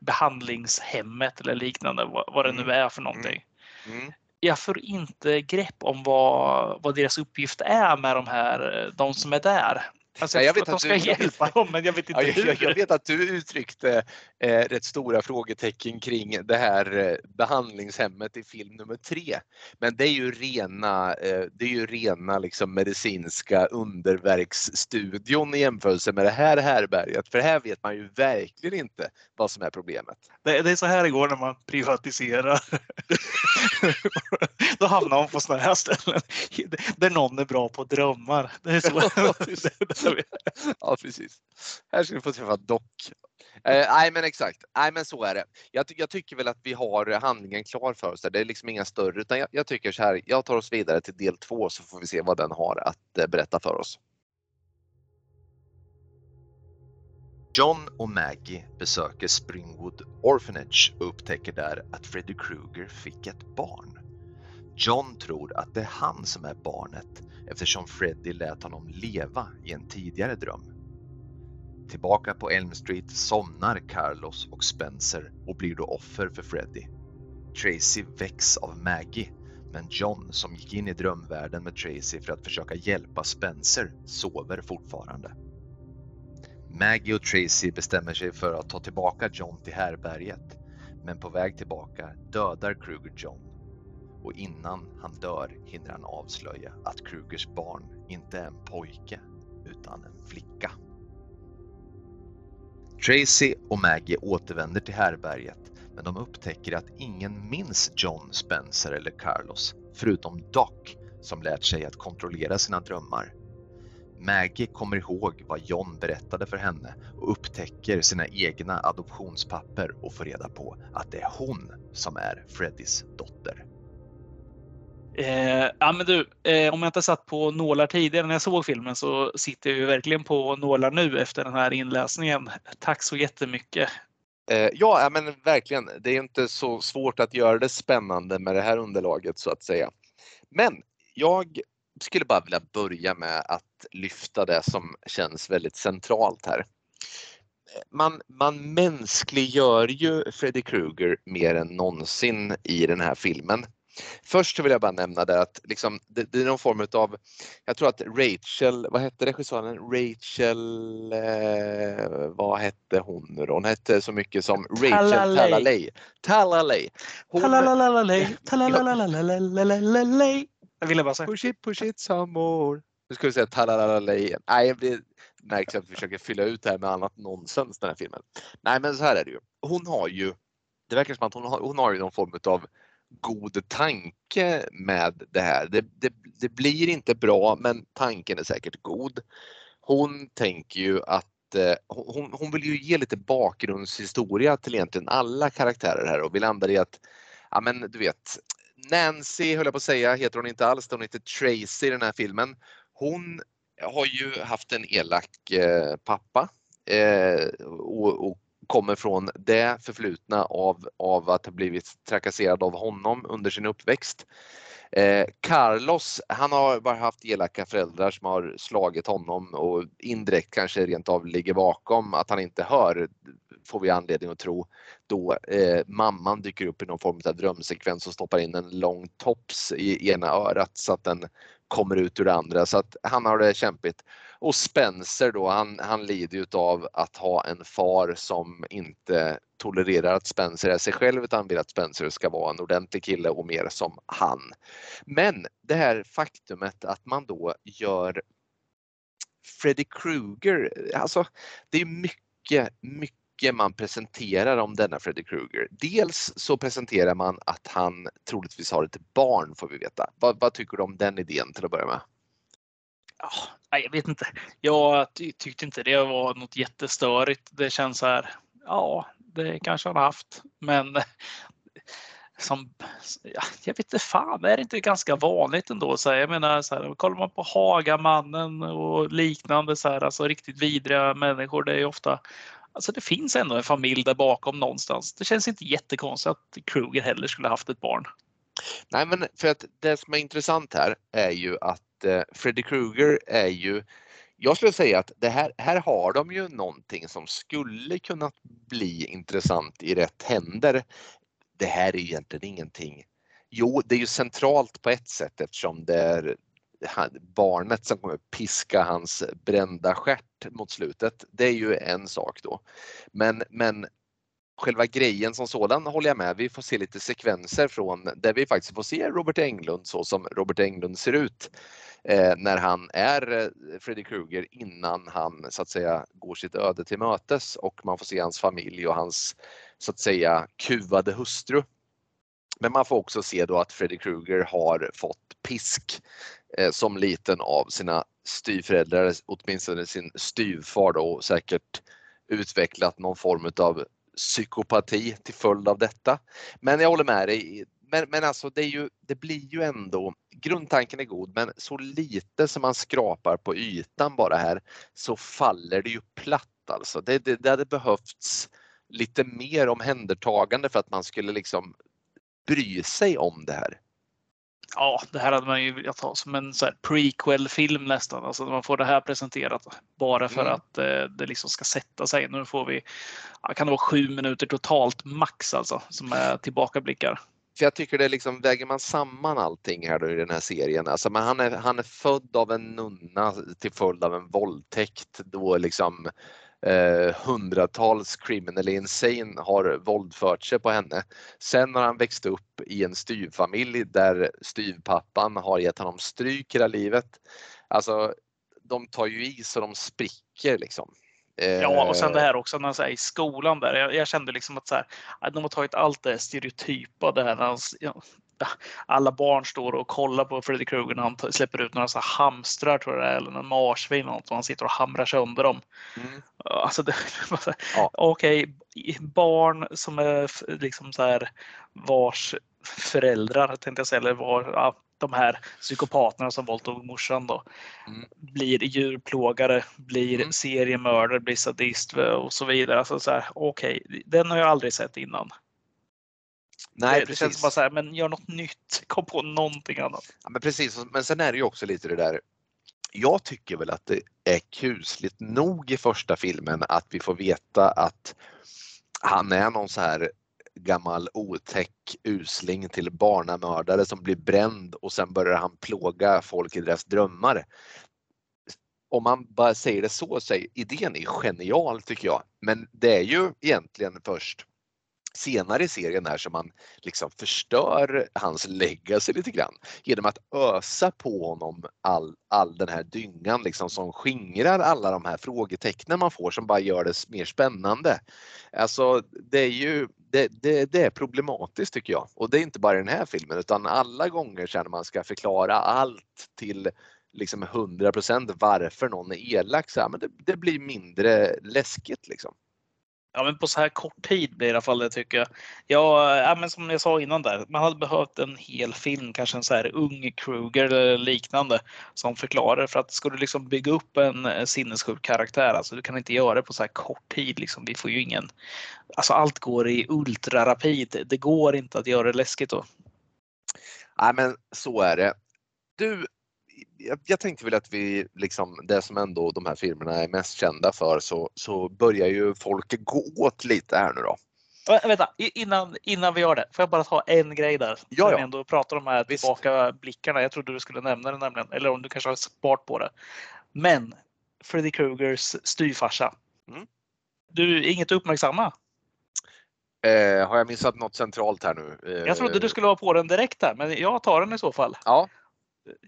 behandlingshemmet eller liknande, vad, vad det nu Mm. är för någonting. Mm. Jag får inte grepp om vad, vad deras uppgift är med de här, eh, de som är där. Alltså Ja, jag, jag vet vet att de att ska du- hjälpa dem, men jag vet inte Ja, hur. jag, jag vet att du uttryckte eh, rätt stora frågetecken kring det här eh, behandlingshemmet i film nummer tre. Men det är ju rena, eh, det är ju rena liksom medicinska underverksstudion i jämförelse med det här härberget. För här vet man ju verkligen inte vad som är problemet. Det, det är så här det går när man privatiserar. Då hamnar man på sådana här ställen där någon är bra på drömmar. Det är så. Ja, precis. Här ska ni få träffa Doc. Eh, nej, men exakt. Nej, men så är det. Jag, ty- jag tycker väl att vi har handlingen klar för oss. Där. Det är liksom inga större, utan jag, jag tycker så här. Jag tar oss vidare till del två så får vi se vad den har att eh, berätta för oss. John och Maggie besöker Springwood Orphanage och upptäcker där att Freddy Krueger fick ett barn. John tror att det är han som är barnet eftersom Freddy lät honom leva i en tidigare dröm. Tillbaka på Elm Street somnar Carlos och Spencer och blir då offer för Freddy. Tracy väcks av Maggie, men John som gick in i drömvärlden med Tracy för att försöka hjälpa Spencer sover fortfarande. Maggie och Tracy bestämmer sig för att ta tillbaka John till härberget, men på väg tillbaka dödar Kruger John och innan han dör hinner han avslöja att Krugers barn inte är en pojke utan en flicka. Tracy och Maggie återvänder till härberget men de upptäcker att ingen minns John, Spencer eller Carlos förutom Doc som lärt sig att kontrollera sina drömmar. Maggie kommer ihåg vad John berättade för henne och upptäcker sina egna adoptionspapper och får reda på att det är hon som är Freddys dotter. Eh, ja, men du, eh, om jag inte satt på nålar tidigare när jag såg filmen så sitter jag ju verkligen på nålar nu efter den här inläsningen. Tack så jättemycket. Eh, ja, ja, men verkligen. Det är inte så svårt att göra det spännande med det här underlaget så att säga. Men jag skulle bara vilja börja med att lyfta det som känns väldigt centralt här. Man, man mänskliggör ju Freddy Krueger mer än någonsin i den här filmen. Först så vill jag bara nämna det att liksom, det, det är någon form av, jag tror att Rachel, vad hette regissören? Rachel, eh, vad hette hon nu då? Hon hette så mycket som Rachel Talalay. Talalay. Talalay. Talalay. Jag ville bara säga. Push it, push it some more. Nu ska vi säga talalalay igen. Nej, det märks att vi försöker fylla ut det här med annat nonsens den här filmen. Nej, men så här är det ju. Hon har ju, det verkar som att hon har, någon form av god tanke med det här. Det, det, det blir inte bra, men tanken är säkert god. Hon tänker ju att eh, hon, hon vill ju ge lite bakgrundshistoria till egentligen alla karaktärer här och vi landar i att, ja men du vet, Nancy höll jag på att säga, heter hon inte alls, hon heter Tracy i den här filmen. Hon har ju haft en elak eh, pappa eh, och, och, kommer från det förflutna av, av att ha blivit trakasserad av honom under sin uppväxt. Eh, Carlos, han har bara haft elaka föräldrar som har slagit honom och indirekt kanske rent av ligger bakom att han inte hör, får vi anledning att tro, då eh, mamman dyker upp i någon form av drömsekvens och stoppar in en lång tops i ena örat så att den kommer ut ur det andra så att han har det kämpigt. Och Spencer då, han, han lider ju av att ha en far som inte tolererar att Spencer är sig själv utan vill att Spencer ska vara en ordentlig kille och mer som han. Men det här faktumet att man då gör Freddy Krueger, alltså det är mycket, mycket man presenterar om denna Freddy Krueger. Dels så presenterar man att han troligtvis har ett barn får vi veta. Vad, vad tycker du om den idén till att börja med? Ja, jag vet inte. Jag tyckte inte det var något jättestörigt. Det känns så här, ja, det kanske han har haft, men som, ja, jag vet inte fan, är det inte ganska vanligt ändå? Så här, jag menar, så här, kollar man på Hagamannen och liknande, så här, alltså riktigt vidriga människor, det är ofta Alltså det finns ändå en familj där bakom någonstans. Det känns inte jättekonstigt att Kruger heller skulle haft ett barn. Nej, men för att det som är intressant här är ju att eh, Freddy Krueger är ju jag skulle säga att det här, här har de ju någonting som skulle kunna bli intressant i rätt händer. Det här är egentligen ingenting. Jo, det är ju centralt på ett sätt eftersom det är barnet som kommer piska hans brända stjärt mot slutet. Det är ju en sak då. Men, men själva grejen som sådan håller jag med. Vi får se lite sekvenser från där vi faktiskt får se Robert Englund så som Robert Englund ser ut eh, när han är eh, Freddy Krueger innan han så att säga går sitt öde till mötes och man får se hans familj och hans så att säga kuvade hustru. Men man får också se då att Freddy Krueger har fått pisk eh, som liten av sina styvföräldrar, åtminstone sin styvfar då och säkert utvecklat någon form av psykopati till följd av detta. Men jag håller med dig. Men, men alltså det, ju, det blir ju ändå, grundtanken är god men så lite som man skrapar på ytan bara här så faller det ju platt alltså. Det, det, det hade behövts lite mer omhändertagande för att man skulle liksom bry sig om det här. Ja, det här hade man ju velat ha som en prequel-film nästan. Alltså man får det här presenterat bara för mm. att eh, det liksom ska sätta sig. Nu får vi, kan det vara sju minuter totalt max alltså, som är tillbakablickar. För jag tycker det liksom, väger man samman allting här då i den här serien, alltså men han, är, han är född av en nunna till följd av en våldtäkt då liksom eh, hundratals criminally insane har våldfört sig på henne. Sen har han växt upp i en styvfamilj där styvpappan har gett honom stryk hela livet. Alltså, de tar ju i så de spricker liksom. Ja, och sen det här också när i skolan där. Jag, jag, kände liksom att så här, de har tagit allt det stereotypa, det här när han, alla barn står och kollar på Freddy Krueger när han släpper ut några så hamstrar tror jag eller någon marsvin eller något och han sitter och hamrar sönder dem. Mm. Alltså det, ja. Okej, okay, barn som är liksom så här vars föräldrar tänkte jag säga, eller var, ja, de här psykopaterna som våldtog morsan då mm. blir djurplågare, blir mm. seriemördare, blir sadist och så vidare. Alltså så här, okej, okay, den har jag aldrig sett innan. Nej, det, det känns bara så här, men gör något nytt. Kom på någonting annat. Ja, men precis, men sen är det ju också lite det där. Jag tycker väl att det är kusligt nog i första filmen att vi får veta att han är någon så här gammal otäck usling till barnamördare som blir bränd och sen börjar han plåga folk i deras drömmar. Om man bara säger det så, så är idén är genial tycker jag. Men det är ju egentligen först senare i serien här som man liksom förstör hans legacy lite grann genom att ösa på honom all, all den här dyngan liksom som skingrar alla de här frågetecknen man får som bara gör det mer spännande. Alltså det är ju det, det, det är problematiskt tycker jag och det är inte bara i den här filmen utan alla gånger sen man ska förklara allt till liksom 100% varför någon är elak så här, men det, det blir mindre läskigt liksom. Ja, men på så här kort tid blir det i alla fall det tycker jag. Ja, eh, ja, men som jag sa innan där, man hade behövt en hel film, kanske en så här ung Kruger eller liknande som förklarar för att ska du liksom bygga upp en eh, sinnessjuk karaktär, alltså du kan inte göra det på så här kort tid. Liksom. Vi får ju ingen, alltså allt går i ultrarapid. Det går inte att göra det läskigt då. Nej, men så är det. Du, jag, jag tänkte väl att vi, liksom, det som ändå de här filmerna är mest kända för, så, så börjar ju folk gå åt lite här nu då. Vänta, innan, innan vi gör det, får jag bara ta en grej där? Ja, ja. Vi ändå pratar om de här tillbaka blickarna. Jag trodde du skulle nämna det nämligen, eller om du kanske har spart på det. Men Freddy Krugers styvfarsa. Mm. Du, inget att uppmärksamma? Eh, har jag missat något centralt här nu? Eh, jag trodde du skulle ha på den direkt där, men jag tar den i så fall. Ja,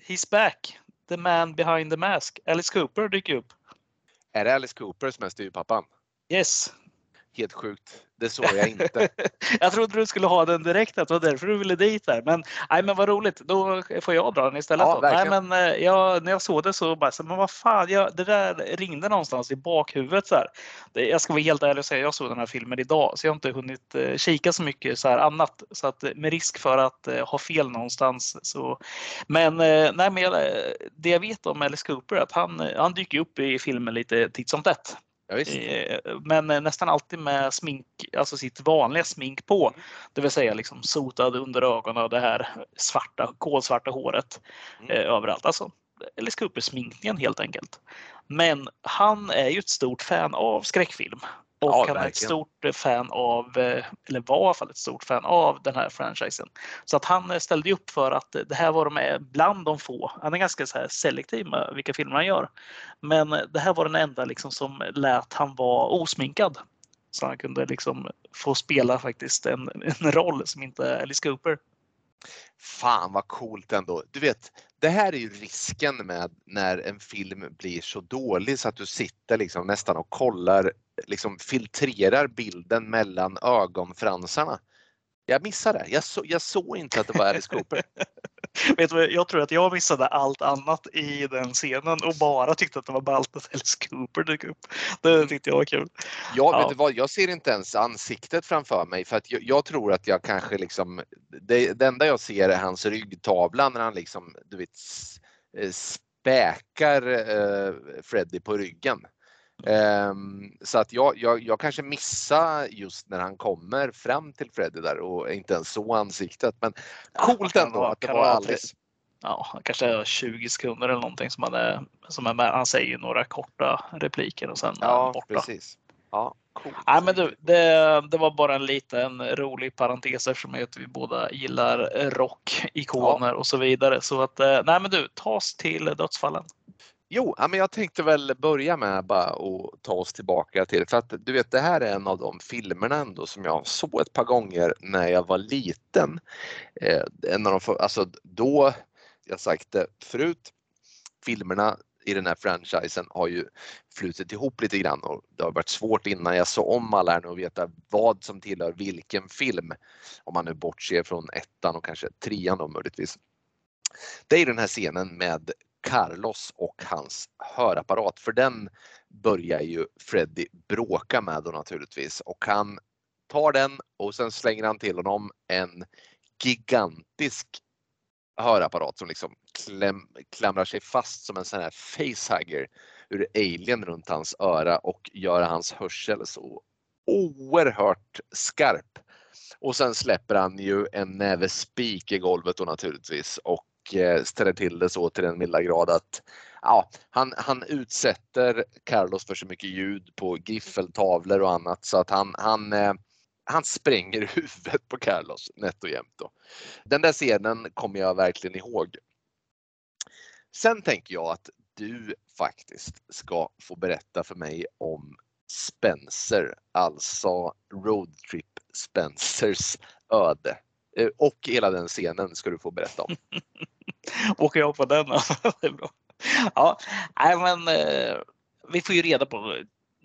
He's back. The man behind the mask. Alice Cooper dyker upp. Är det Alice Cooper som är styvpappan? Yes. Helt sjukt. Det såg jag inte. jag trodde du skulle ha den direkt, det var därför du ville dit där. Men, nej, men vad roligt, då får jag dra den istället. Ja, nej, men, eh, jag, när jag såg det så bara, men vad fan, jag, det där ringde någonstans i bakhuvudet. Så här. Jag ska vara helt ärlig och säga, jag såg den här filmen idag så jag har inte hunnit eh, kika så mycket så här annat. Så att med risk för att eh, ha fel någonstans. Så, men, nej, men det jag vet om Alice Cooper är att han, han dyker upp i filmen lite titt som tätt. Ja, eh, men eh, nästan alltid med smink, alltså sitt vanliga smink på. Det vill säga liksom sotad under ögonen och det här svarta, kolsvarta håret mm. eh, överallt. Alltså Alice Cooper-sminkningen helt enkelt. Men han är ju ett stort fan av skräckfilm. Och ja, han verkligen. är ett stort fan av, eh, eller var i alla fall ett stort fan av den här franchisen. Så att han ställde upp för att det här var de bland de få. Han är ganska så här selektiv med vilka filmer han gör. Men det här var den enda liksom som lät han vara osminkad. Så han kunde liksom få spela faktiskt en, en roll som inte Alice Cooper. Fan vad coolt ändå. Du vet, det här är ju risken med när en film blir så dålig så att du sitter liksom nästan och kollar, liksom filtrerar bilden mellan ögonfransarna. Jag missade. Jag, så, jag såg inte att det var Alice Cooper. Vet du, jag tror att jag missade allt annat i den scenen och bara tyckte att det var ballt att Alice Cooper dök upp. Det mm. tyckte jag var kul. Ja, ja. vet du vad? Jag ser inte ens ansiktet framför mig för att jag, jag tror att jag kanske liksom. Det, det, enda jag ser är hans ryggtavla när han liksom, du vet, eh, späkar eh, Freddy på ryggen. Um, så att jag, jag, jag kanske missar just när han kommer fram till Freddy där och inte ens så ansiktet. Men coolt ändå att det var alldeles ja, kanske 20 sekunder eller någonting som, hade, som är med. Han säger ju några korta repliker och sen ja, borta. Precis. Ja, cool. Nej, men du, det, det var bara en liten rolig parentes eftersom vi båda gillar rockikoner ja. och så vidare. Så att, eh, nej men du, ta oss till dödsfallen. Jo, men jag tänkte väl börja med bara att ta oss tillbaka till, för att du vet det här är en av de filmerna ändå som jag såg ett par gånger när jag var liten. Eh, en av de, alltså då, jag sagt det förut, filmerna i den här franchisen har ju flutit ihop lite grann och det har varit svårt innan jag såg om alla här nu att veta vad som tillhör vilken film. Om man nu bortser från ettan och kanske trean då möjligtvis. Det är den här scenen med Carlos och hans hörapparat för den börjar ju Freddy bråka med då naturligtvis och han tar den och sen slänger han till honom en gigantisk hörapparat som liksom kläm, klamrar sig fast som en sån här facehugger ur alien runt hans öra och gör hans hörsel så oerhört skarp. Och sen släpper han ju en näve spik i golvet då naturligtvis och och eh, ställer till det så till den milda grad att ja, han, han utsätter Carlos för så mycket ljud på griffeltavlor och annat så att han, han, eh, han spränger huvudet på Carlos nätt och jämt. Då. Den där scenen kommer jag verkligen ihåg. Sen tänker jag att du faktiskt ska få berätta för mig om Spencer, alltså Roadtrip Spencers öde. Eh, och hela den scenen ska du få berätta om. Åker jag på den? det är bra. Ja, nej men eh, vi får ju reda på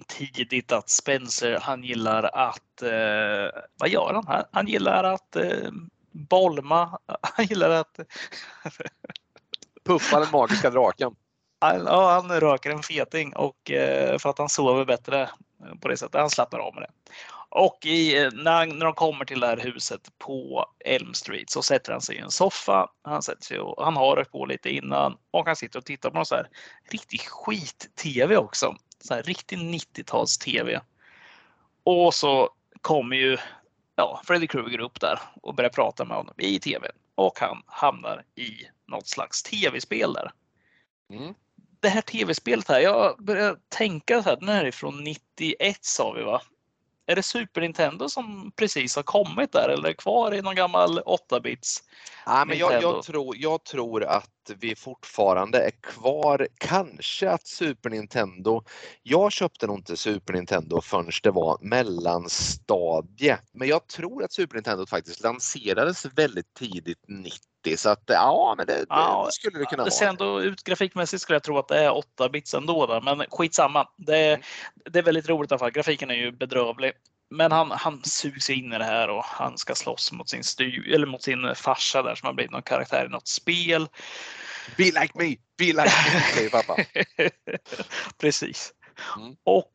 tidigt att Spencer, han gillar att, eh, vad gör han? Han, han gillar att eh, bolma, han gillar att... Puffa den magiska draken. Han, ja, han röker en feting och eh, för att han sover bättre på det sättet. Han slappnar av med det. Och i, när, han, när de kommer till det här huset på Elm Street så sätter han sig i en soffa. Han, sätter sig och, han har rökt på lite innan och han sitter och tittar på någon så här riktig skit-tv också. Så här riktig 90-tals-tv. Och så kommer ju ja, Freddy Krueger upp där och börjar prata med honom i tv. Och han hamnar i något slags tv-spel där. Mm. Det här tv-spelet här, jag börjar tänka så här, den här är från 91 sa vi va? Är det Super Nintendo som precis har kommit där eller kvar i någon gammal 8-bits? Ja, men jag, jag, tror, jag tror att vi fortfarande är kvar. Kanske att Super Nintendo. Jag köpte nog inte Super Nintendo förrän det var mellanstadie. Men jag tror att Super Nintendo faktiskt lanserades väldigt tidigt 90 så att ja, men det, ja, det skulle det kunna det vara. Ändå ut grafikmässigt skulle jag tro att det är 8 bits ändå, då, men skitsamma. Det, mm. det är väldigt roligt i alla fall. Grafiken är ju bedrövlig. Men han, han sugs in i det här och han ska slåss mot sin, styr, eller mot sin farsa där som har blivit någon karaktär i något spel. Be like me, be like me, säger pappa. Precis. Mm. Och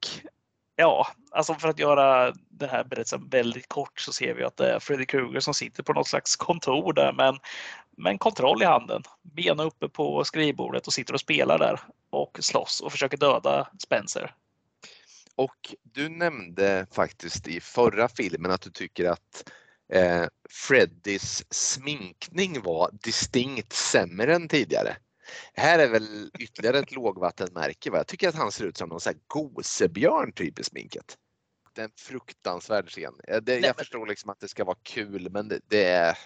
ja, alltså för att göra den här berättelsen väldigt kort så ser vi att det är Freddy Krueger som sitter på något slags kontor där med en, kontroll i handen. Benen uppe på skrivbordet och sitter och spelar där och slåss och försöker döda Spencer. Och du nämnde faktiskt i förra filmen att du tycker att eh, Freddys sminkning var distinkt sämre än tidigare. Här är väl ytterligare ett lågvattenmärke. Va? Jag tycker att han ser ut som någon sån här gosebjörn typ i sminket. Det är en fruktansvärd scen. Det, Nej, jag men... förstår liksom att det ska vara kul men det, det är...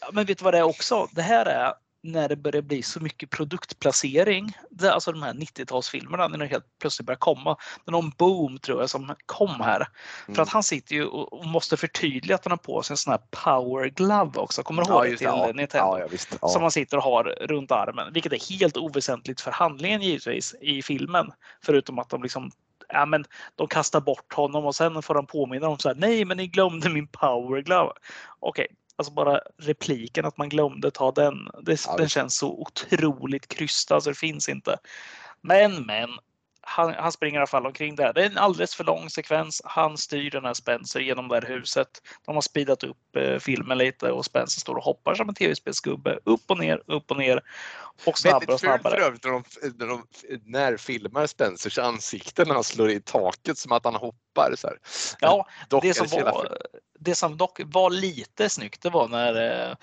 Ja, men vet du vad det är också? Det här är när det börjar bli så mycket produktplacering, det, alltså de här 90-talsfilmerna, när det helt plötsligt börjar komma. Det är någon boom tror jag som kom här. Mm. För att han sitter ju och måste förtydliga att han har på sig en sån här power glove också. Kommer du ihåg ja, det till ja. Nintendo? Ja, visst, ja. Som han sitter och har runt armen, vilket är helt oväsentligt för handlingen givetvis i filmen. Förutom att de liksom ja, men de kastar bort honom och sen får de påminna dem så här. Nej, men ni glömde min power glove. Okej, Alltså bara repliken att man glömde ta den. Det, ja, den känns så otroligt krystad så det finns inte. Men, men. Han, han, springer i alla fall omkring där. Det är en alldeles för lång sekvens. Han styr den här Spencer genom det här huset. De har speedat upp eh, filmen lite och Spencer står och hoppar som en tv-spelsgubbe. Upp och ner, upp och ner. Och snabbare och snabbare. Väldigt för övrigt när, de, när, de, filmar Spencers ansikte när han slår i taket som att han hoppar. Så här. Ja, det som var det som dock var lite snyggt det var när eh,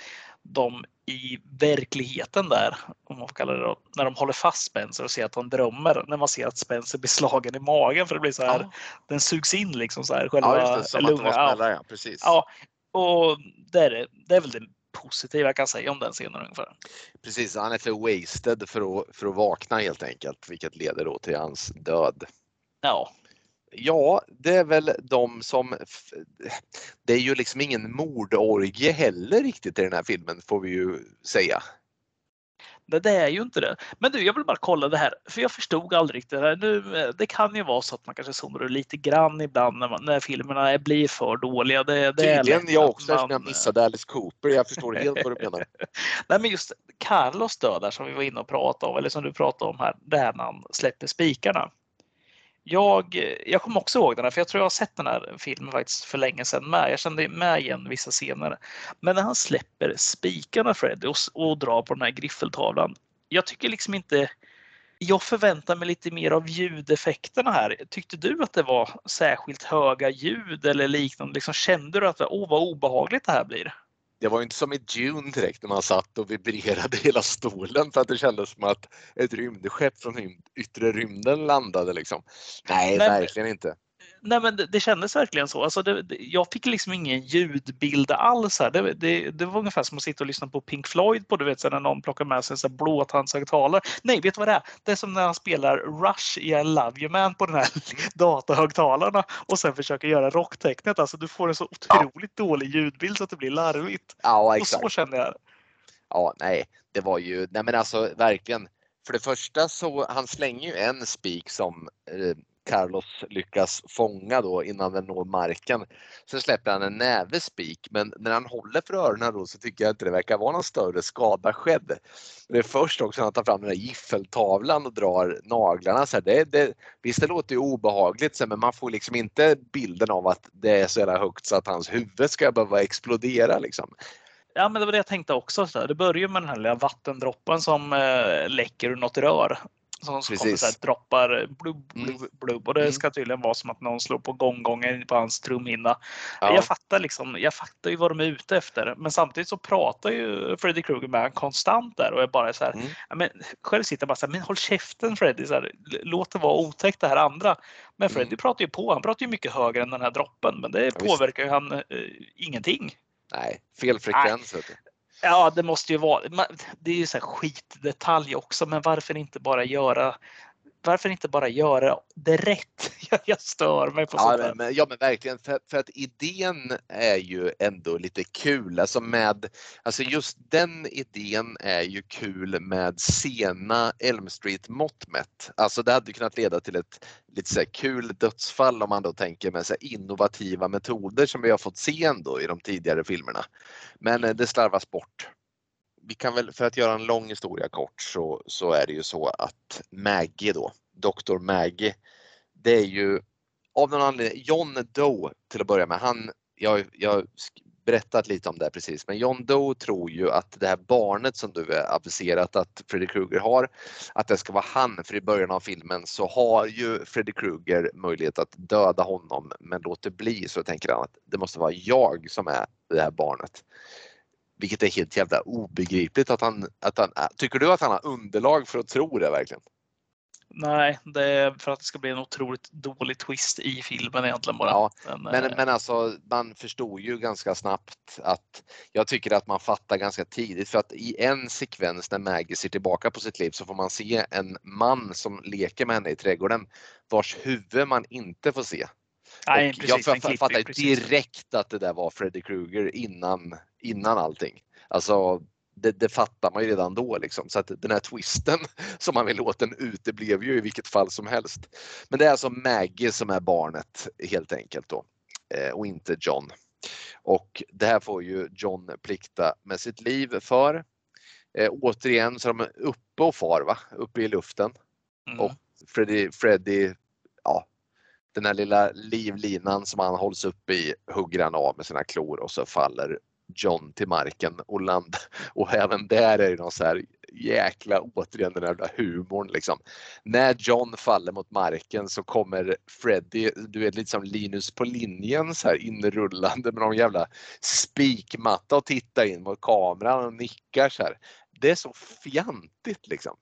de i verkligheten där, om man får kalla det då, när de håller fast Spencer och ser att han drömmer, när man ser att Spencer blir slagen i magen för det blir så här, ja. den sugs in liksom så här, själva ja, just det, lungan. Att ja. ja, precis. Ja, och det är, det är väl det positiva jag kan säga om den scenen ungefär. Precis, han är för wasted för att, för att vakna helt enkelt, vilket leder då till hans död. Ja, Ja, det är väl de som... Det är ju liksom ingen mordorgie heller riktigt i den här filmen får vi ju säga. Nej, det är ju inte det. Men du, jag vill bara kolla det här, för jag förstod aldrig riktigt det här. Nu, det kan ju vara så att man kanske zoomar ur lite grann ibland när, man, när filmerna blir för dåliga. Det, det Tydligen jag också man... jag missade Alice Cooper. Jag förstår helt vad du menar. Nej, men just Carlos död där som vi var inne och pratade om, eller som du pratade om här, när han släpper spikarna jag, jag kommer också ihåg den här, för jag tror jag har sett den här filmen faktiskt för länge sedan med. Jag kände med igen vissa scener. Men när han släpper spikarna Freddy och, och drar på den här griffeltavlan. Jag tycker liksom inte jag förväntar mig lite mer av ljudeffekterna här. Tyckte du att det var särskilt höga ljud eller liknande? Liksom, kände du att åh, vad obehagligt det här blir? Det var inte som i Dune direkt när man satt och vibrerade hela stolen för att det kändes som att ett rymdskepp från yttre rymden landade liksom. Nej, Nej verkligen inte. Nej men det, det kändes verkligen så. Alltså det, det, jag fick liksom ingen ljudbild alls. Här. Det, det, det var ungefär som att sitta och lyssna på Pink Floyd på du vet, när någon plockar med sig en blåtandshögtalare. Nej, vet du vad det är? Det är som när han spelar Rush i I Love You Man på den här datahögtalarna och sen försöker göra rocktecknet. Alltså du får en så otroligt ja. dålig ljudbild så att det blir larvigt. Ja, exakt. Och så kände jag. Ja, nej, det var ju, nej men alltså verkligen. För det första så han slänger ju en spik som eh, Carlos lyckas fånga då innan den når marken. Sen släpper han en näve spik men när han håller för öronen då så tycker jag inte det verkar vara någon större skada skedd. Det är först också när han tar fram den där giffeltavlan och drar naglarna. Så här, det, det, visst det låter ju obehagligt men man får liksom inte bilden av att det är så jävla högt så att hans huvud ska behöva explodera liksom. Ja, men det var det jag tänkte också. Det börjar med den här lilla vattendroppen som eh, läcker ur något rör. Som så kommer så här, droppar blubb, blubb, mm. blubb. Och det mm. ska tydligen vara som att någon slår på gånggången på hans trumhinna. Ja. Jag fattar liksom, jag fattar ju vad de är ute efter. Men samtidigt så pratar ju Freddy Krueger med honom konstant där och är bara så här. Mm. Men, själv sitter jag bara så här, men håll käften Freddy. Så här, låt det vara otäckt det här andra. Men Freddy mm. pratar ju på. Han pratar ju mycket högre än den här droppen. Men det ja, påverkar ju han eh, ingenting. Nej, fel frekvens. Nej. Ja, det måste ju vara. Det är ju så här skitdetalj också, men varför inte bara göra varför inte bara göra det rätt? Jag stör mig på ja, sånt men, ja men verkligen, för, för, att idén är ju ändå lite kul. Alltså, med, alltså just den idén är ju kul med sena Elm Street mått mätt. Alltså det hade kunnat leda till ett lite så kul dödsfall om man då tänker med så innovativa metoder som vi har fått se ändå i de tidigare filmerna. Men eh, det slarvas bort vi kan väl, för att göra en lång historia kort så, så är det ju så att Maggie då, Dr. Maggie, det är ju av någon anledning, John Doe till att börja med, han, jag, jag berättat lite om det precis, men John Doe tror ju att det här barnet som du har aviserat att Freddy Krueger har, att det ska vara han, för i början av filmen så har ju Freddy Krueger möjlighet att döda honom men låter bli så tänker han att det måste vara jag som är det här barnet. Vilket är helt jävla obegripligt att han, att han tycker du att han har underlag för att tro det verkligen? Nej, det är för att det ska bli en otroligt dålig twist i filmen egentligen bara. Ja, men, men, eh, men alltså man förstod ju ganska snabbt att jag tycker att man fattar ganska tidigt för att i en sekvens när Maggie ser tillbaka på sitt liv så får man se en man som leker med henne i trädgården vars huvud man inte får se. Nej, precis, jag fattade direkt att det där var Freddy Krueger innan, innan allting. Alltså, det, det, fattar man ju redan då liksom. Så att den här twisten som man vill åt den uteblev ju i vilket fall som helst. Men det är alltså Maggie som är barnet helt enkelt då eh, och inte John. Och det här får ju John plikta med sitt liv för. Eh, återigen så är de uppe och far va, uppe i luften. Mm. Och Freddy, Freddy ja, den här lilla livlinan som han hålls upp i hugger han av med sina klor och så faller John till marken och land. Och även där är det någon så här jäkla, återigen den där humorn liksom. När John faller mot marken så kommer Freddy, du vet lite som Linus på linjen så här inrullande med någon jävla spikmatta och tittar in mot kameran och nickar så här. Det är så fjantigt liksom.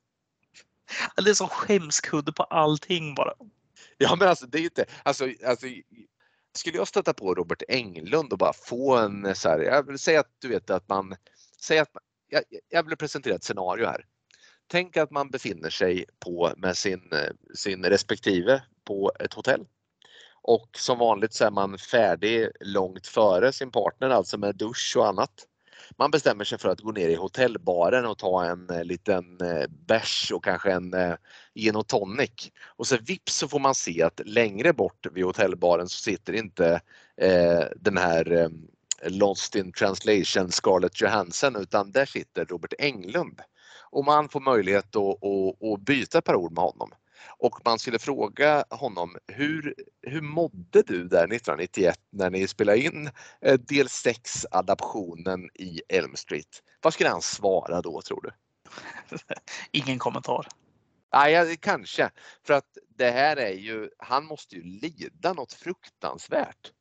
Det är som skämskudde på allting bara. Ja men alltså det är inte, alltså, alltså skulle jag stöta på Robert Englund och bara få en så här, jag vill säga att du vet att man, säg att jag, jag vill presentera ett scenario här. Tänk att man befinner sig på med sin, sin respektive på ett hotell. Och som vanligt så är man färdig långt före sin partner, alltså med dusch och annat. Man bestämmer sig för att gå ner i hotellbaren och ta en eh, liten eh, bärs och kanske en eh, gin och tonic. Och så vips så får man se att längre bort vid hotellbaren så sitter inte eh, den här eh, Lost in translation Scarlett Johansson utan där sitter Robert Englund. Och man får möjlighet att, att, att byta ett par ord med honom och man skulle fråga honom hur, hur mådde du där 1991 när ni spelade in eh, del 6 adaptionen i Elm Street? Vad skulle han svara då tror du? Ingen kommentar. Nej, kanske. För att det här är ju, han måste ju lida något fruktansvärt.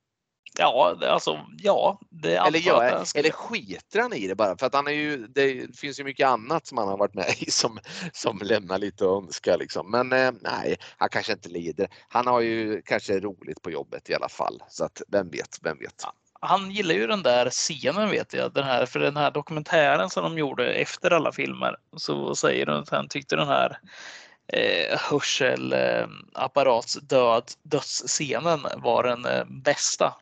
Ja, alltså ja. Det Eller, gör, ska- eller skiter han i det bara? För att han är ju, det finns ju mycket annat som han har varit med i som, som lämnar lite att önska. Liksom. Men eh, nej, han kanske inte lider. Han har ju kanske roligt på jobbet i alla fall. Så att vem vet, vem vet. Han gillar ju den där scenen vet jag. Den här, för den här dokumentären som de gjorde efter alla filmer så säger de att han tyckte den här eh, hörselapparats död, dödsscenen var den eh, bästa.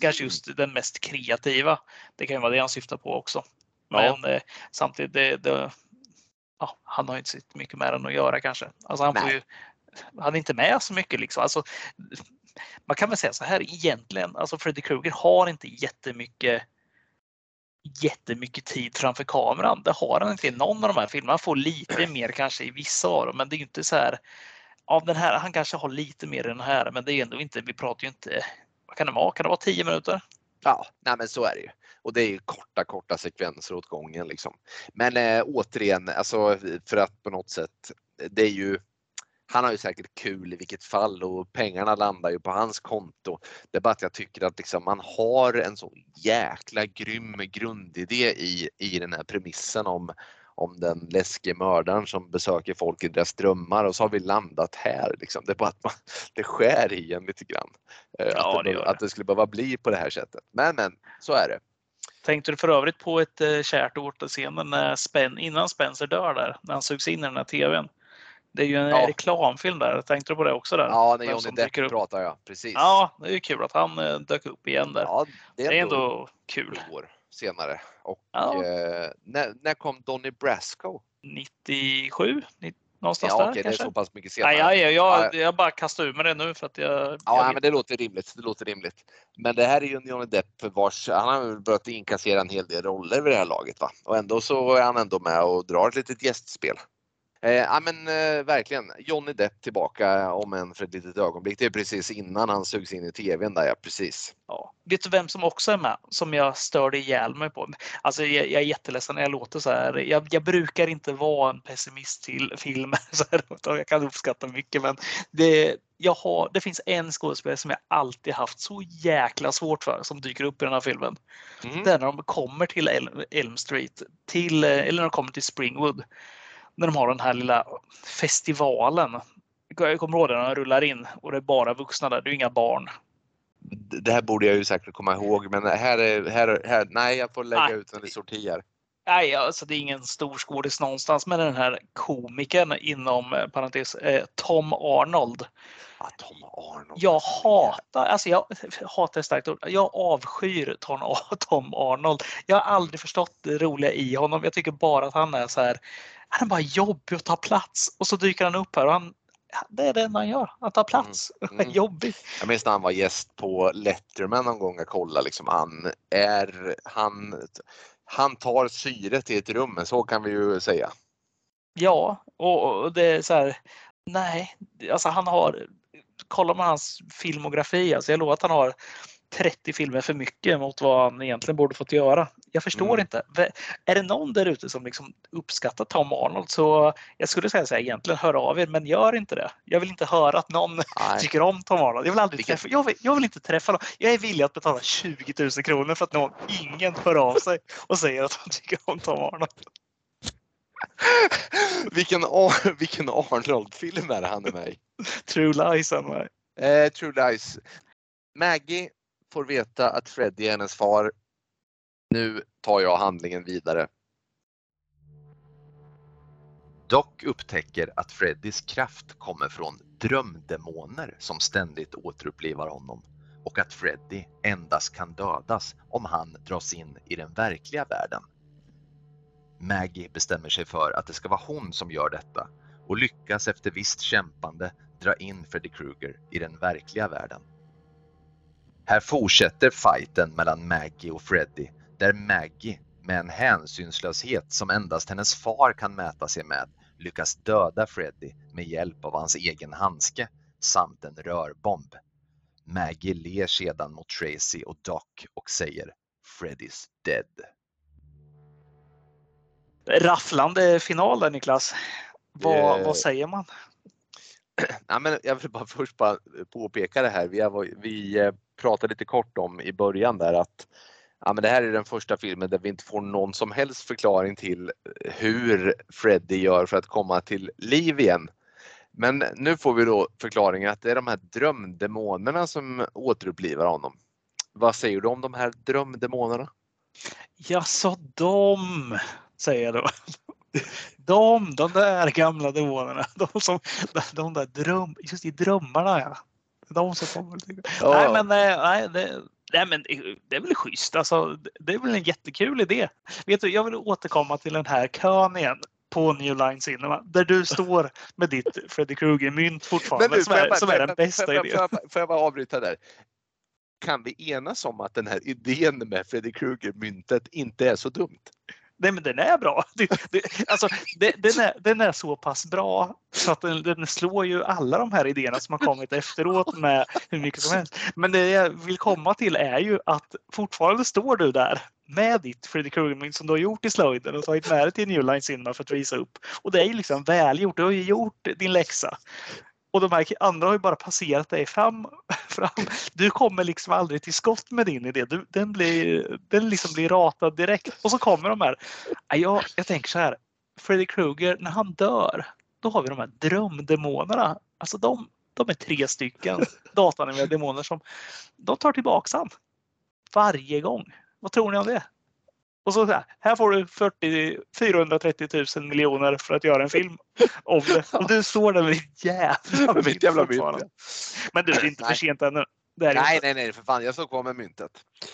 Kanske just den mest kreativa. Det kan ju vara det han syftar på också. Ja. Men eh, samtidigt, det, det, ja, han har ju inte så mycket med den att göra kanske. Alltså han, ju, han är inte med så mycket. Liksom. Alltså, man kan väl säga så här egentligen, alltså Freddy Krueger har inte jättemycket jättemycket tid framför kameran. Det har han inte i någon av de här filmerna. Han får lite mer kanske i vissa av dem, men det är ju inte så här. Av den här, han kanske har lite mer i den här, men det är ändå inte, vi pratar ju inte, kan det vara? Kan det vara 10 minuter? Ja, nej men så är det ju. Och det är ju korta, korta sekvenser åt gången liksom. Men eh, återigen, alltså för att på något sätt, det är ju han har ju säkert kul i vilket fall och pengarna landar ju på hans konto. Det är bara att jag tycker att liksom man har en så jäkla grym grundidé i, i den här premissen om, om den läskige mördaren som besöker folk i deras drömmar och så har vi landat här. Liksom. Det är bara att man, det skär i en lite grann. Eh, Ja, att, det det, att det skulle behöva bli på det här sättet. Men men, så är det. Tänkte du för övrigt på ett eh, kärt återscenen när Spen, innan Spencer dör där, när han sugs in i den här tvn? Det är ju en Ja. reklamfilm där. Tänkte du på det också där? Ja, när Johnny Depp upp? pratar jag. Precis. Ja, det är ju kul att han eh, dök upp igen där. Ja, det är det är ändå ändå kul. år senare. Och Ja. eh, när, när kom Donny Brasco? 97? Ni- Någonstans Ja, där okej, det är kanske? så pass mycket senare. Nej, jag, jag, jag, Ja. jag bara kastar ur mig det nu för att jag... Ja, jag nej, men det låter rimligt. Det låter rimligt. Men det här är ju Johnny Depp vars, han har börjat inkassera en hel del roller vid det här laget va? Och ändå så är han ändå med och drar ett litet gästspel. Eh, ja men eh, verkligen, Johnny Depp tillbaka om än för ett litet ögonblick. Det är precis innan han sugs in i tvn där ja, precis. Ja. Vet du vem som också är med? Som jag störde ihjäl mig på. Alltså jag, jag är jätteledsen när jag låter så här. Jag, jag brukar inte vara en pessimist till filmer. Så här, utan jag kan uppskatta mycket men det, jag har, det finns en skådespelare som jag alltid haft så jäkla svårt för som dyker upp i den här filmen. Mm. Det är när de kommer till El- Elm Street, till, eh, eller när de kommer till Springwood. När de har den här lilla festivalen. Jag kommer ihåg det när de rullar in och det är bara vuxna där, det är inga barn. Det här borde jag ju säkert komma ihåg men här är, här, här nej jag får lägga Nej. ut en sorti här. Nej, alltså det är ingen stor skådis någonstans, men den här komikern inom eh, parentes eh, Tom Arnold. Ah, Tom Arnold. Jag hatar, alltså jag hatar starkt ord. Jag avskyr Tom, Tom Arnold. Jag har aldrig förstått det roliga i honom. Jag tycker bara att han är så här. Han är bara jobbig att ta plats och så dyker han upp här och han. Det är det enda han gör. Han tar plats. mm. Jobbig. Jag minns när han var gäst på Letterman någon gång jag kollade liksom han är, han, han tar syret i ett rum, så kan vi ju säga. Ja, och, och det är så här. Nej, alltså han har. Kollar man hans filmografi, alltså jag lovar att han har 30 filmer för mycket mot vad han egentligen borde fått göra. Jag förstår Mm. inte. Är det någon där ute som liksom uppskattar Tom Arnold så jag skulle säga så här, egentligen hör av er, men gör inte det. Jag vill inte höra att någon Nej. tycker om Tom Arnold. Jag vill aldrig träffa. Jag vill, jag vill inte träffa någon. Jag är villig att betala 20 000 kronor för att någon, ingen hör av sig och säger att han tycker om Tom Arnold. vilken, Ar- vilken Arnold-film är det han är med i? True lies. han är. Eh, True Lies. Maggie får veta att Freddy är hennes far. Nu tar jag handlingen vidare. Dock upptäcker att Freddys kraft kommer från drömdemoner som ständigt återupplivar honom och att Freddy endast kan dödas om han dras in i den verkliga världen. Maggie bestämmer sig för att det ska vara hon som gör detta och lyckas efter visst kämpande dra in Freddy Krueger i den verkliga världen. Här fortsätter fighten mellan Maggie och Freddy där Maggie med en hänsynslöshet som endast hennes far kan mäta sig med lyckas döda Freddy med hjälp av hans egen handske samt en rörbomb. Maggie ler sedan mot Tracy och Doc och säger Freddy's dead. Rafflande final där Niklas. Vad, Eh, vad säger man? Nej, men jag vill bara först bara påpeka det här. Vi, varit- vi, eh, pratade lite kort om i början där att ja, men det här är den första filmen där vi inte får någon som helst förklaring till eh, hur Freddy gör för att komma till liv igen. Men nu får vi då förklaringen att det är de här drömdemonerna som återupplivar honom. Vad säger du om de här drömdemonerna? Ja, så de, säger jag då. De, de där gamla demonerna. De, som, de där dröm, just i drömmarna ja. De som kommer. Ja. Nej men, nej, det, nej, men det är väl schysst. Alltså, det är väl en jättekul idé. Vet du, jag vill återkomma till den här kön igen på New Line Cinema där du står med ditt Freddy Krueger-mynt fortfarande du, som, är, bara, som är den bästa idén. Får jag, får jag bara avbryta där? Kan vi enas om att den här idén med Freddy Krueger-myntet inte är så dumt? Nej men den är bra. Det, det, alltså, det, den, är, den är så pass bra så att den, den, slår ju alla de här idéerna som har kommit efteråt med hur mycket som helst. Men det jag vill komma till är ju att fortfarande står du där med ditt Freddy Krueger som du har gjort i slöjden och tagit med dig till New Line Cinema för att visa upp. Och det är ju liksom välgjort. Du har ju gjort din läxa. Och de här andra har ju bara passerat dig fram. fram. Du kommer liksom aldrig till skott med din idé. Du, den blir, den liksom blir ratad direkt. Och så kommer de här. Jag, jag tänker så här. Freddy Krueger, när han dör, då har vi de här drömdemonerna. Alltså de, de är tre stycken datanimerade demoner som de tar tillbaks han. Varje gång. Vad tror ni om det? Och så här, här får du 40, 430 000 miljoner för att göra en film om det. Och du står där med ditt jävla mynt. Mitt jävla mynt ja. Men du, det är inte för sent ännu. nej, nej, nej, för fan, jag står kvar med myntet.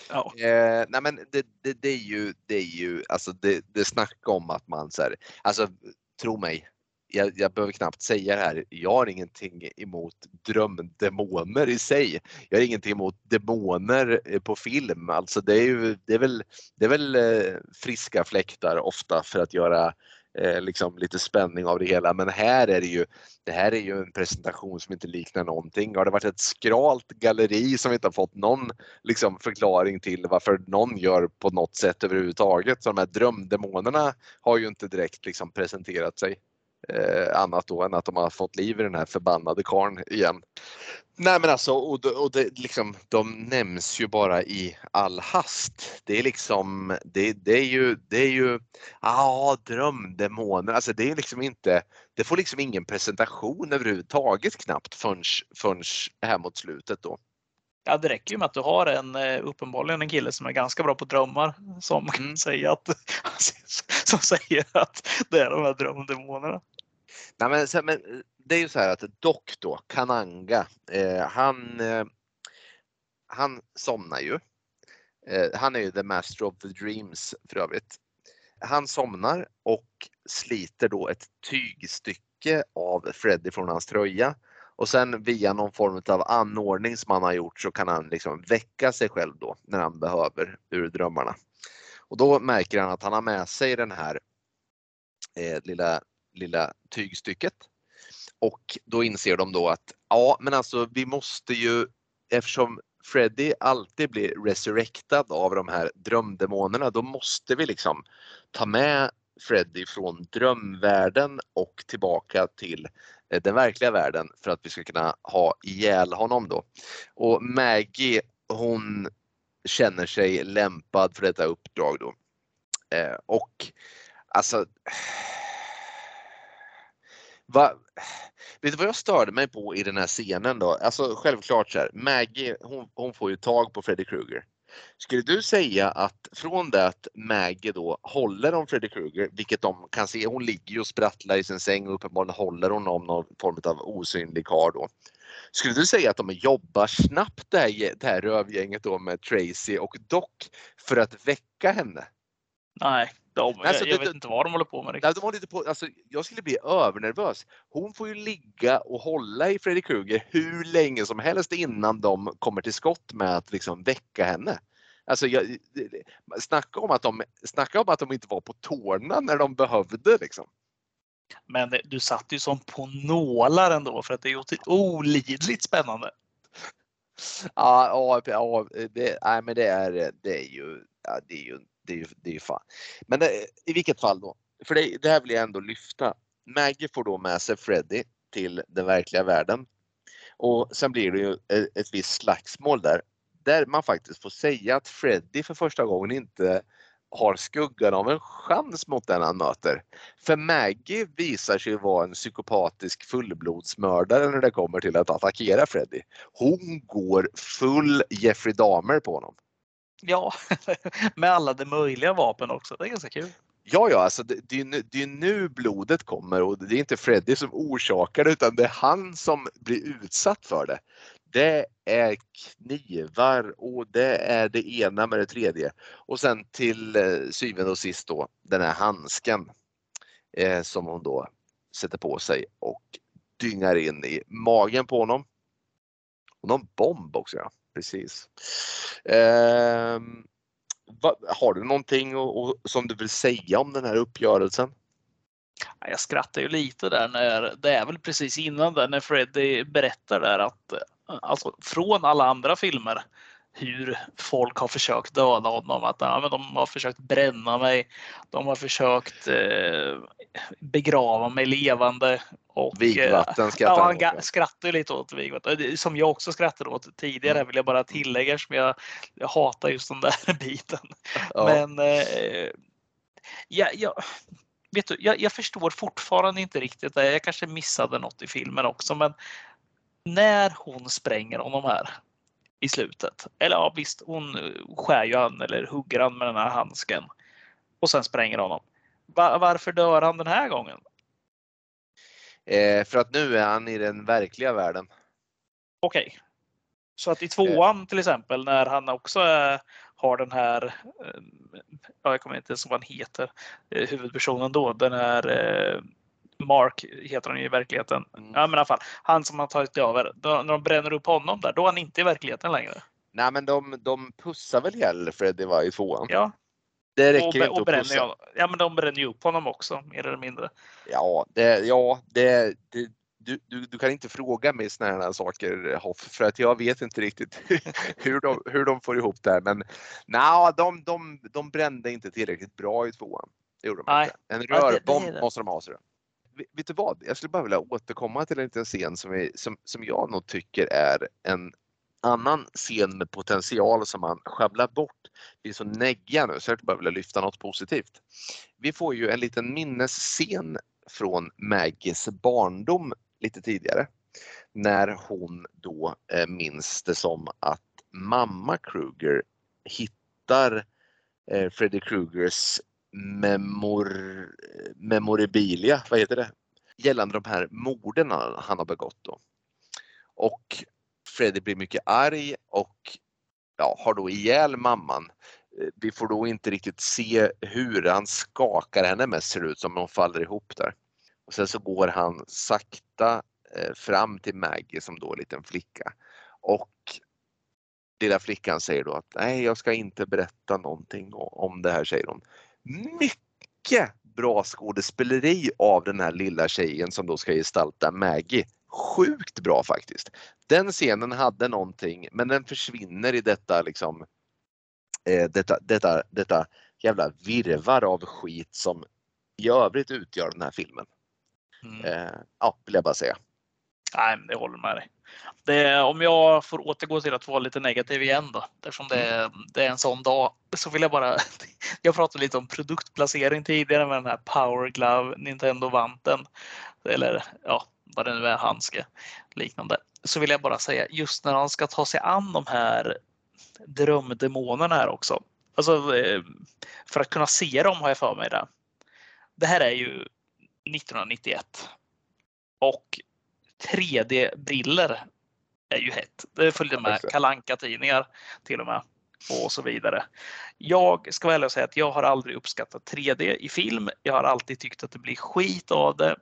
Ja. Eh, nej, men det, det, det, är ju, det är ju, alltså det, det snack om att man så här, alltså tro mig, jag, jag behöver knappt säga det här. Jag har ingenting emot drömdemoner i sig. Jag har ingenting emot demoner eh, på film. Alltså det är, ju, det är väl, det är väl eh, friska fläktar ofta för att göra eh, liksom lite spänning av det hela. Men här är det ju, det här är ju en presentation som inte liknar någonting. Har det varit ett skralt galleri som inte har fått någon liksom, förklaring till varför någon gör på något sätt överhuvudtaget. Så de här drömdemonerna har ju inte direkt liksom presenterat sig eh, annat då än att de har fått liv i den här förbannade karn igen. Nej men alltså, och, och det, liksom, de nämns ju bara i all hast. Det är liksom, det, det är ju, det är ju, ja, drömdemoner, alltså det är liksom inte, det får liksom ingen presentation överhuvudtaget knappt förrän, förrän här mot slutet då. Ja, det räcker ju med att du har en eh, uppenbarligen en kille som är ganska bra på drömmar som kan mm. säga att som säger att det är de här drömdemonerna. Nej, men, men det är ju så här att Doc då, Kananga, eh, han, eh, han somnar ju. Eh, han är ju the master of the dreams för övrigt. Han somnar och sliter då ett tygstycke av Freddy från hans tröja och sen via någon form av anordning som han har gjort så kan han liksom väcka sig själv då när han behöver ur drömmarna. Och då märker han att han har med sig den här eh, lilla lilla tygstycket. Och då inser de då att ja, men alltså vi måste ju eftersom Freddy alltid blir resurrectad av de här drömdemonerna, då måste vi liksom ta med Freddy från drömvärlden och tillbaka till eh, den verkliga världen för att vi ska kunna ha ihjäl honom då. Och Maggie hon känner sig lämpad för detta uppdrag då. Eh, och alltså Va, vet du vad jag störde mig på i den här scenen då? Alltså självklart så här, Maggie hon, hon får ju tag på Freddy Krueger. Skulle du säga att från det att Maggie då håller om Freddy Krueger, vilket de kan se, hon ligger ju och sprattlar i sin säng och uppenbarligen håller hon om någon form av osynlig kar då. Skulle du säga att de jobbar snabbt det här, det här rövgänget då med Tracy och Doc för att väcka henne? Nej, de, alltså, jag, det, vet inte vad de håller på med. Riktigt. De håller på, alltså, jag skulle bli övernervös. Hon får ju ligga och hålla i Freddy Krueger hur länge som helst innan de kommer till skott med att liksom väcka henne. Alltså, jag, snacka, om att de, snacka om att de inte var på tårna när de behövde. Liksom. Men du satt ju som på nålar ändå för att det är olidligt spännande. Ja, ja, det, nej, men det är, det är ju, ja, det är ju det är ju, det är ju fan. Men det, i vilket fall då, för det, det här vill jag ändå lyfta. Maggie får då med sig Freddy till den verkliga världen. Och sen blir det ju ett, ett visst slagsmål där. där man faktiskt får säga att Freddy för första gången inte har skuggan av en chans mot den han möter. För Maggie visar sig vara en psykopatisk fullblodsmördare när det kommer till att attackera Freddy. Hon går full Jeffrey Dahmer på honom. Ja, med alla de möjliga vapen också. Det är ganska kul. Ja, ja, alltså det, det, är nu, det är nu blodet kommer och det är inte Freddy som orsakar det utan det är han som blir utsatt för det. Det är knivar och det är det ena med det tredje. Och sen till eh, syvende och sist då den här handsken eh, som hon då sätter på sig och dyngar in i magen på honom. Och någon bomb också ja, precis. Eh, va, har du någonting och, och, som du vill säga om den här uppgörelsen? Jag skrattar ju lite där när det är väl precis innan där när Freddy berättar där att alltså från alla andra filmer hur folk har försökt döda honom. Att ja, men de har försökt bränna mig. De har försökt eh, begrava mig levande. Och, vigvatten skrattar ja, han skrattar lite åt vigvatten. Som jag också skrattade åt tidigare mm. vill jag bara tillägga som jag, jag hatar just den där biten. Ja. Men eh, ja, ja, vet du, jag, jag förstår fortfarande inte riktigt det. Jag kanske missade något i filmen också men när hon spränger honom här i slutet. Eller ja visst, hon skär ju han eller hugger han med den här handsken och sen spränger honom. Va varför dör han den här gången? Eh, för att nu är han i den verkliga världen. Okej. Okay. Så att i tvåan eh. till exempel när han också är, har den här, eh, jag kommer inte ens ihåg vad han heter, eh, huvudpersonen då, den här Mark heter han ju i verkligheten. Mm. Ja, men i alla fall, han som har tagit över. Då, när de bränner upp honom där, då är han inte i verkligheten längre. Nej, men de, de pussar väl ihjäl Freddy var i tvåan? Ja. Det räcker och, inte och pussa. Ja, ja, men de bränner ju upp honom också, mer eller mindre. Ja, det, ja det, det du, du, du, kan inte fråga mig sådana här saker Hoff, för att jag vet inte riktigt hur de, hur de får ihop det här. Men nej, de, de, de brände inte tillräckligt bra i tvåan. Det gjorde de inte. En rörbomb måste de ha. Så vet du vad? Jag skulle bara vilja återkomma till en liten scen som, vi, som, som jag nog tycker är en annan scen med potential som man sjabblar bort. Vi är så neggiga nu så jag bara vilja lyfta något positivt. Vi får ju en liten minnesscen från Maggies barndom lite tidigare när hon då eh, minns det som att mamma Kruger hittar eh, Freddy Krugers memor, memorabilia, vad heter det, gällande de här morden han har begått. Då. Och Freddy blir mycket arg och ja, har då ihjäl mamman. Eh, vi får då inte riktigt se hur han skakar henne mest ser ut som hon faller ihop där. Och sen så går han sakta eh, fram till Maggie som då är en liten flicka. Och lilla flickan säger då att nej, jag ska inte berätta någonting om det här, säger hon mycket bra skådespeleri av den här lilla tjejen som då ska gestalta Maggie. Sjukt bra faktiskt. Den scenen hade någonting men den försvinner i detta liksom eh, detta, detta, detta jävla virvar av skit som i övrigt utgör den här filmen. Mm. Eh, ja, vill jag bara säga. Nej, det håller med dig. Det, om jag får återgå till att vara lite negativ igen då, eftersom det, mm. det är en sån dag, så vill jag bara. Jag pratade lite om produktplacering tidigare med den här Power Glove, Nintendo vanten eller ja, vad det nu är, handske liknande. Så vill jag bara säga just när han ska ta sig an de här drömdemonerna här också. Alltså eh, för att kunna se dem har jag för mig det. Det här är ju 1991 och 3D-briller är ju hett. Det följde med kalanka tidningar till och med och så vidare. Jag ska väl säga att jag har aldrig uppskattat 3D i film. Jag har alltid tyckt att det blir skit av det.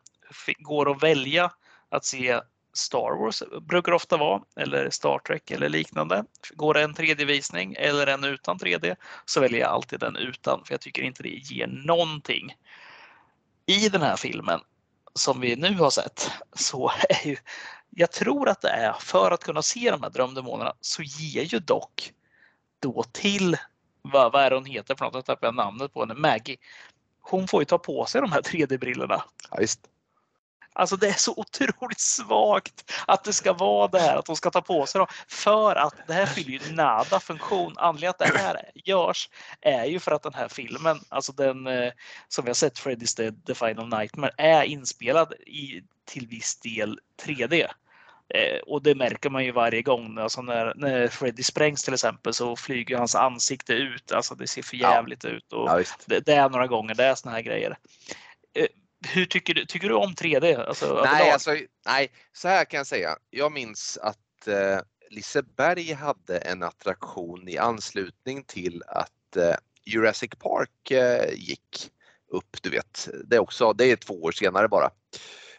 Går att välja att se Star Wars brukar ofta vara, eller Star Trek eller liknande. Går det en 3D-visning eller en utan 3D så väljer jag alltid den utan för jag tycker inte det ger någonting. I den här filmen som vi nu har sett så är ju, jag tror att det är för att kunna se de här drömdemonerna så ger ju dock då till, vad, vad är det hon heter för något, jag tappade namnet på henne, Maggie. Hon får ju ta på sig de här 3D-brillorna. Ja. Alltså det är så otroligt svagt att det ska vara det här att de ska ta på sig dem. För att det här fyller ju nada funktion. Anledningen att det här görs är ju för att den här filmen, alltså den eh, som vi har sett Freddy's Dead, The Final Nightmare, är inspelad i till viss del 3D. Eh, och det märker man ju varje gång. Alltså när, när Freddy sprängs till exempel så flyger hans ansikte ut. Alltså det ser för jävligt ja. ut. Och ja, det, det, är några gånger det är såna här grejer. Hur tycker du, tycker du om 3D? Alltså, nej, alltså, nej, så här kan jag säga. Jag minns att eh, Liseberg hade en attraktion i anslutning till att eh, Jurassic Park eh, gick upp. Du vet, det är också, det är två år senare bara.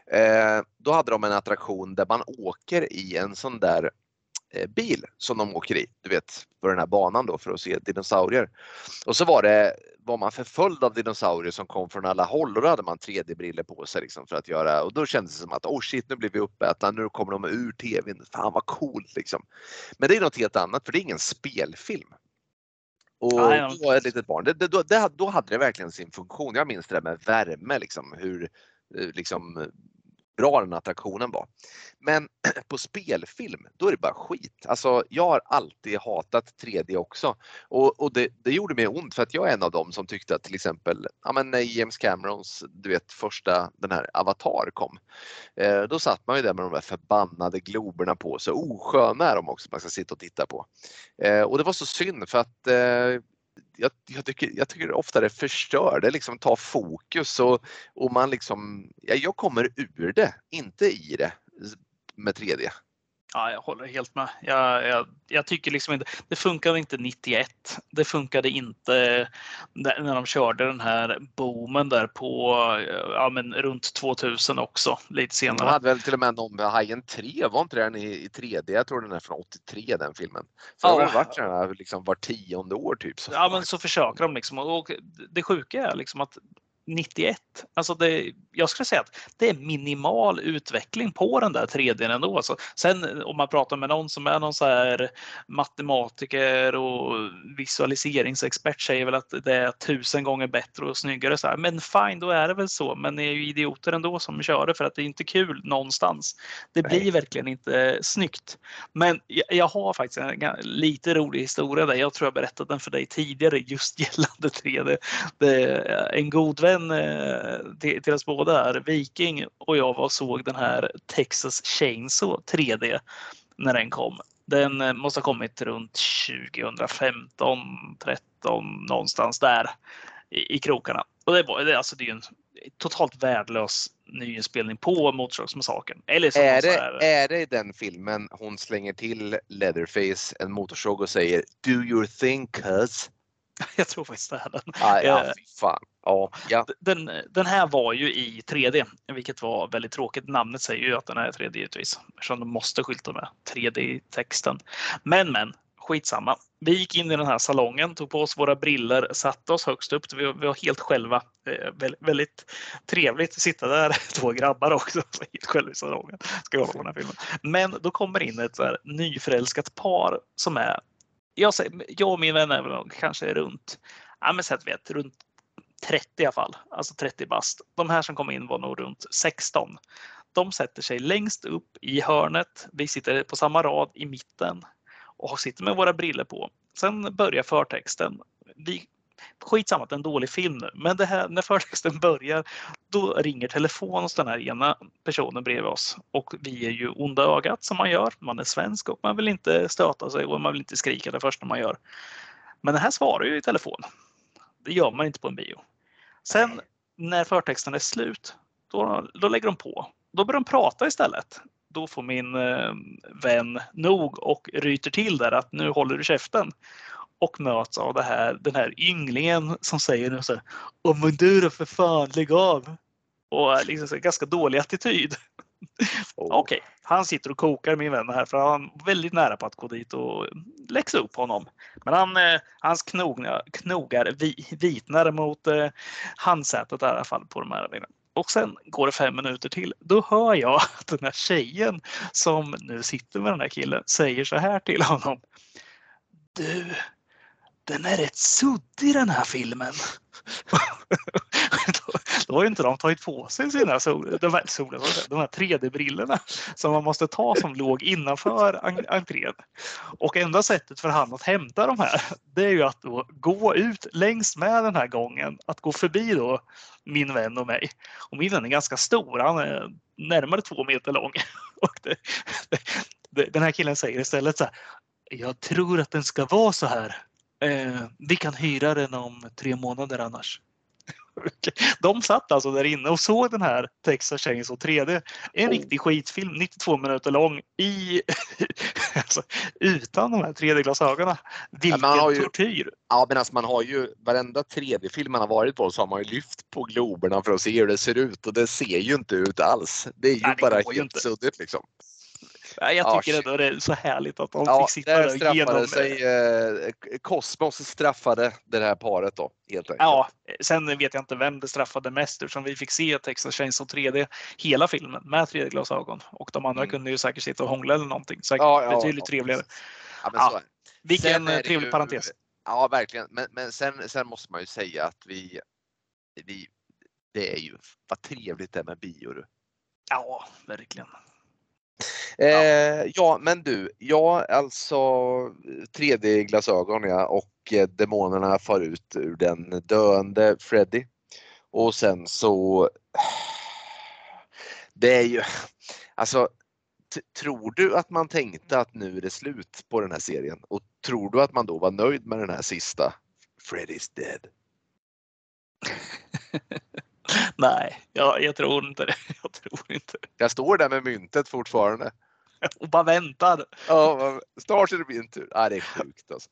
Eh, då hade de en attraktion där man åker i en sån där eh, bil som de åker i, du vet, på den här banan då för att se dinosaurier. Och så var det, var man förföljd av dinosaurier som kom från alla håll och då hade man 3D-briller på sig liksom för att göra och då kändes det som att oh shit nu blir vi uppätna, nu kommer de ur tvn, fan vad coolt liksom. Men det är något helt annat för det är ingen spelfilm. Och då var ett litet barn, det, det, då, det, då hade det verkligen sin funktion. Jag minns det där med värme, liksom, hur eh, liksom, bra den attraktionen var. Men på spelfilm, då är det bara skit. Alltså, jag har alltid hatat 3D också och, och det, det, gjorde mig ont för att jag är en av dem som tyckte att till exempel ja, men när James Camerons du vet, första den här Avatar kom. Eh, då satt man ju där med de där förbannade globerna på sig. Osköna är de också man ska sitta och titta på. Eh, och det var så synd för att eh, jag, jag, tycker, jag tycker ofta det förstör, det liksom tar fokus och, och man liksom, ja, jag kommer ur det, inte i det med 3D. Ja, jag håller helt med. Jag, jag, jag, tycker liksom inte, det funkade inte 91. Det funkade inte när de körde den här boomen där på ja, men runt 2000 också, lite senare. De hade väl till och med någon med Hajen 3, var inte den i, i 3D? Jag tror den är från 83 den filmen. För ja. det har varit den här liksom var tionde år typ. Så. Ja, men så försöker de liksom. Och det sjuka är liksom att 91. Alltså det, jag skulle säga att det är minimal utveckling på den där 3D ändå. Alltså, sen om man pratar med någon som är någon så här matematiker och visualiseringsexpert säger väl att det är tusen gånger bättre och snyggare. Så här. Men fine, då är det väl så. Men ni är ju idioter ändå som kör det för att det är inte kul någonstans. Det blir Nej. verkligen inte snyggt. Men jag, jag, har faktiskt en lite rolig historia där. Jag tror jag berättat den för dig tidigare just gällande 3D. Det är en god vän vän eh, till, till oss båda här, Viking och jag var och såg den här Texas Chainsaw 3D när den kom. Den eh, måste ha kommit runt 2015, 13 någonstans där i, i krokarna. Och det, var, det, alltså, det är ju en totalt värdelös nyinspelning på Motorsågsmassakern. Eller är, det, här... är det i den filmen hon slänger till Leatherface en motorsåg och säger Do your thing cuz? Jag tror faktiskt det är den. Ah, ja, eh, fan. Ja, ja. Den, den här var ju i 3D, vilket var väldigt tråkigt. Namnet säger ju att den är 3D givetvis, eftersom de måste skylta med 3D i texten. Men, men, skitsamma. Vi gick in i den här salongen, tog på oss våra briller, satte oss högst upp. Vi var, vi var helt själva. Eh, väldigt, trevligt att sitta där, två grabbar också, helt själva i salongen. Ska kolla på den här filmen. Men då kommer in ett så här nyförälskat par som är jag, jag och min vän är väl kanske runt, ja men sätt vet, runt 30 i alla fall, alltså 30 bast. De här som kom in var nog runt 16. De sätter sig längst upp i hörnet. Vi sitter på samma rad i mitten och sitter med våra briller på. Sen börjar förtexten. Vi skitsamma att det är en dålig film nu, men det här, när förtexten börjar, då ringer telefon hos den här ena personen bredvid oss. Och vi är ju onda ögat som man gör. Man är svensk och man vill inte stöta sig och man vill inte skrika det första man gör. Men den här svarar ju i telefon. Det gör man inte på en bio. Sen när förtexten är slut, då, då lägger de på. Då börjar de prata istället. Då får min eh, vän nog och ryter till där att nu håller du käften och möts av det här, den här ynglingen som säger nu så här, Åh men du då för fan, lägg av! Och liksom så ganska dålig attityd. Oh. Okej, okay. han sitter och kokar min vän här för han är väldigt nära på att gå dit och läxa upp honom. Men han, eh, hans knogar, knogar vitnar mot eh, handsätet i alla fall på de här och sen går det fem minuter till. Då hör jag att den här tjejen som nu sitter med den här killen säger så här till honom. Du, den är rätt suddig den här filmen. då, då har ju inte de tagit på sig sina sol, de här, sol, de här 3D-brillorna som man måste ta som låg innanför entrén. Och enda sättet för han att hämta de här, det är ju att då gå ut längs med den här gången, att gå förbi då min vän och mig. Och min vän är ganska stor, han är närmare två meter lång. Och det, det, den här killen säger istället så här, jag tror att den ska vara så här. Eh, vi kan hyra den om tre månader annars. De satt alltså där inne och såg den här Texas Chainsaw 3D. En oh. riktig skitfilm, 92 minuter lång, i, alltså, utan de här 3D-glasögonen. Vilken ja, ju, tortyr! Ja, men alltså man har ju varenda 3D-film man har varit på så har man ju lyft på globerna för att se hur det ser ut och det ser ju inte ut alls. Det är ju Nej, bara helt suddigt liksom. Jag tycker ändå det är så härligt att de ja, fick sitta där straffade genom... sig. Eh, Kosmos straffade det här paret då. Helt enkelt. Ja, sen vet jag inte vem det straffade mest eftersom vi fick se Texas Chainsaw 3D hela filmen med 3D-glasögon och de andra mm. kunde ju säkert sitta och hångla eller någonting. Säkert ja, ja, betydligt ja, trevligare. Ja, Vilken trevlig ju, parentes. Ja, verkligen. Men, men sen, sen måste man ju säga att vi, vi det är ju vad trevligt det är med bio. Ja, verkligen. Eh, ja. men du, ja alltså 3D-glasögon ja och eh, demonerna far ut ur den döende Freddy. Och sen så det är ju, alltså tror du att man tänkte att nu är det slut på den här serien? Och tror du att man då var nöjd med den här sista Freddy's dead? Nej, jag, jag, tror inte det. Jag tror inte Jag står där med myntet fortfarande. Och bara väntar. Ja, snart är det min tur. Ja, det är sjukt alltså.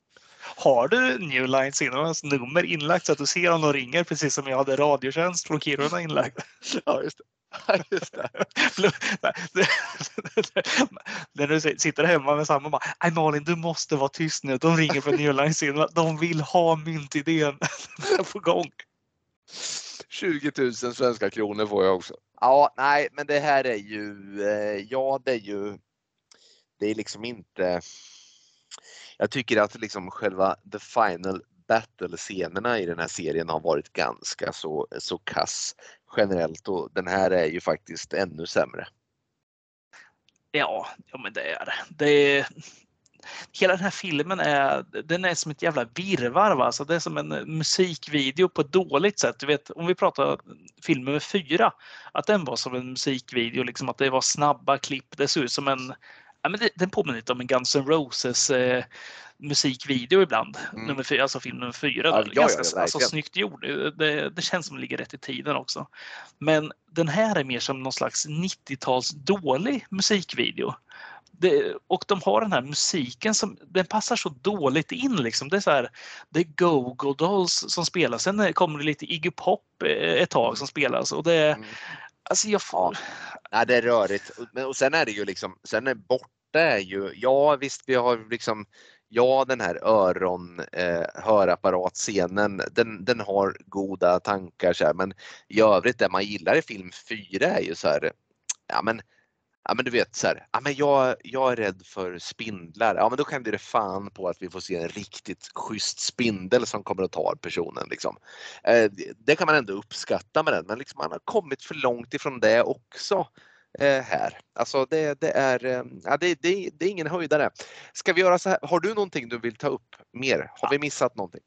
Har du New Line Cinemas nummer inlagt så att du ser om de ringer precis som jag hade Radiotjänst från Kiruna inlagd? Ja, just det. just det. När du sitter hemma med samma bara, Nej Malin du måste vara tyst nu. De ringer för New Line Cinema. De vill ha myntidén på gång. 20 000 svenska kronor får jag också. Ja, nej, men det här är ju, eh, ja det är ju, det är liksom inte, jag tycker att liksom själva the final battle-scenerna i den här serien har varit ganska så, så kass generellt och den här är ju faktiskt ännu sämre. Ja, ja men det är det hela den här filmen är, den är som ett jävla virrvarr. Va? Alltså det är som en musikvideo på ett dåligt sätt. Du vet, om vi pratar film nummer fyra, att den var som en musikvideo, liksom att det var snabba klipp. Det såg ut som en, ja, men det, den påminner lite om en Guns N' Roses eh, musikvideo ibland. Mm. Nummer fyra, alltså film nummer fyra. Ja, ja, Ganska ja, alltså, snyggt gjord. Det, det, känns som det ligger rätt i tiden också. Men den här är mer som någon slags 90-tals dålig musikvideo det, och de har den här musiken som den passar så dåligt in. Liksom. Det är så här, det är Go-Go Dolls som spelas. Sen kommer det lite Iggy Pop eh, ett tag som spelas. Och det, mm. alltså jag får... ja. det är rörigt. Och sen är det ju liksom, sen är borta är ju, ja visst vi har liksom Ja, den här öron eh, hörapparatscenen, den, den har goda tankar så här, men i övrigt det man gillar i film 4 är ju så här, ja men Ja men du vet så här, ja, men jag, jag är rädd för spindlar. Ja men då kan det fan på att vi får se en riktigt schysst spindel som kommer att ta personen. Liksom. Eh, det kan man ändå uppskatta med den men liksom, man har kommit för långt ifrån det också eh, här. Alltså det, det är, eh, ja, det, det, det, är ingen höjdare. Ska vi göra så här, har du någonting du vill ta upp mer? Har vi missat någonting?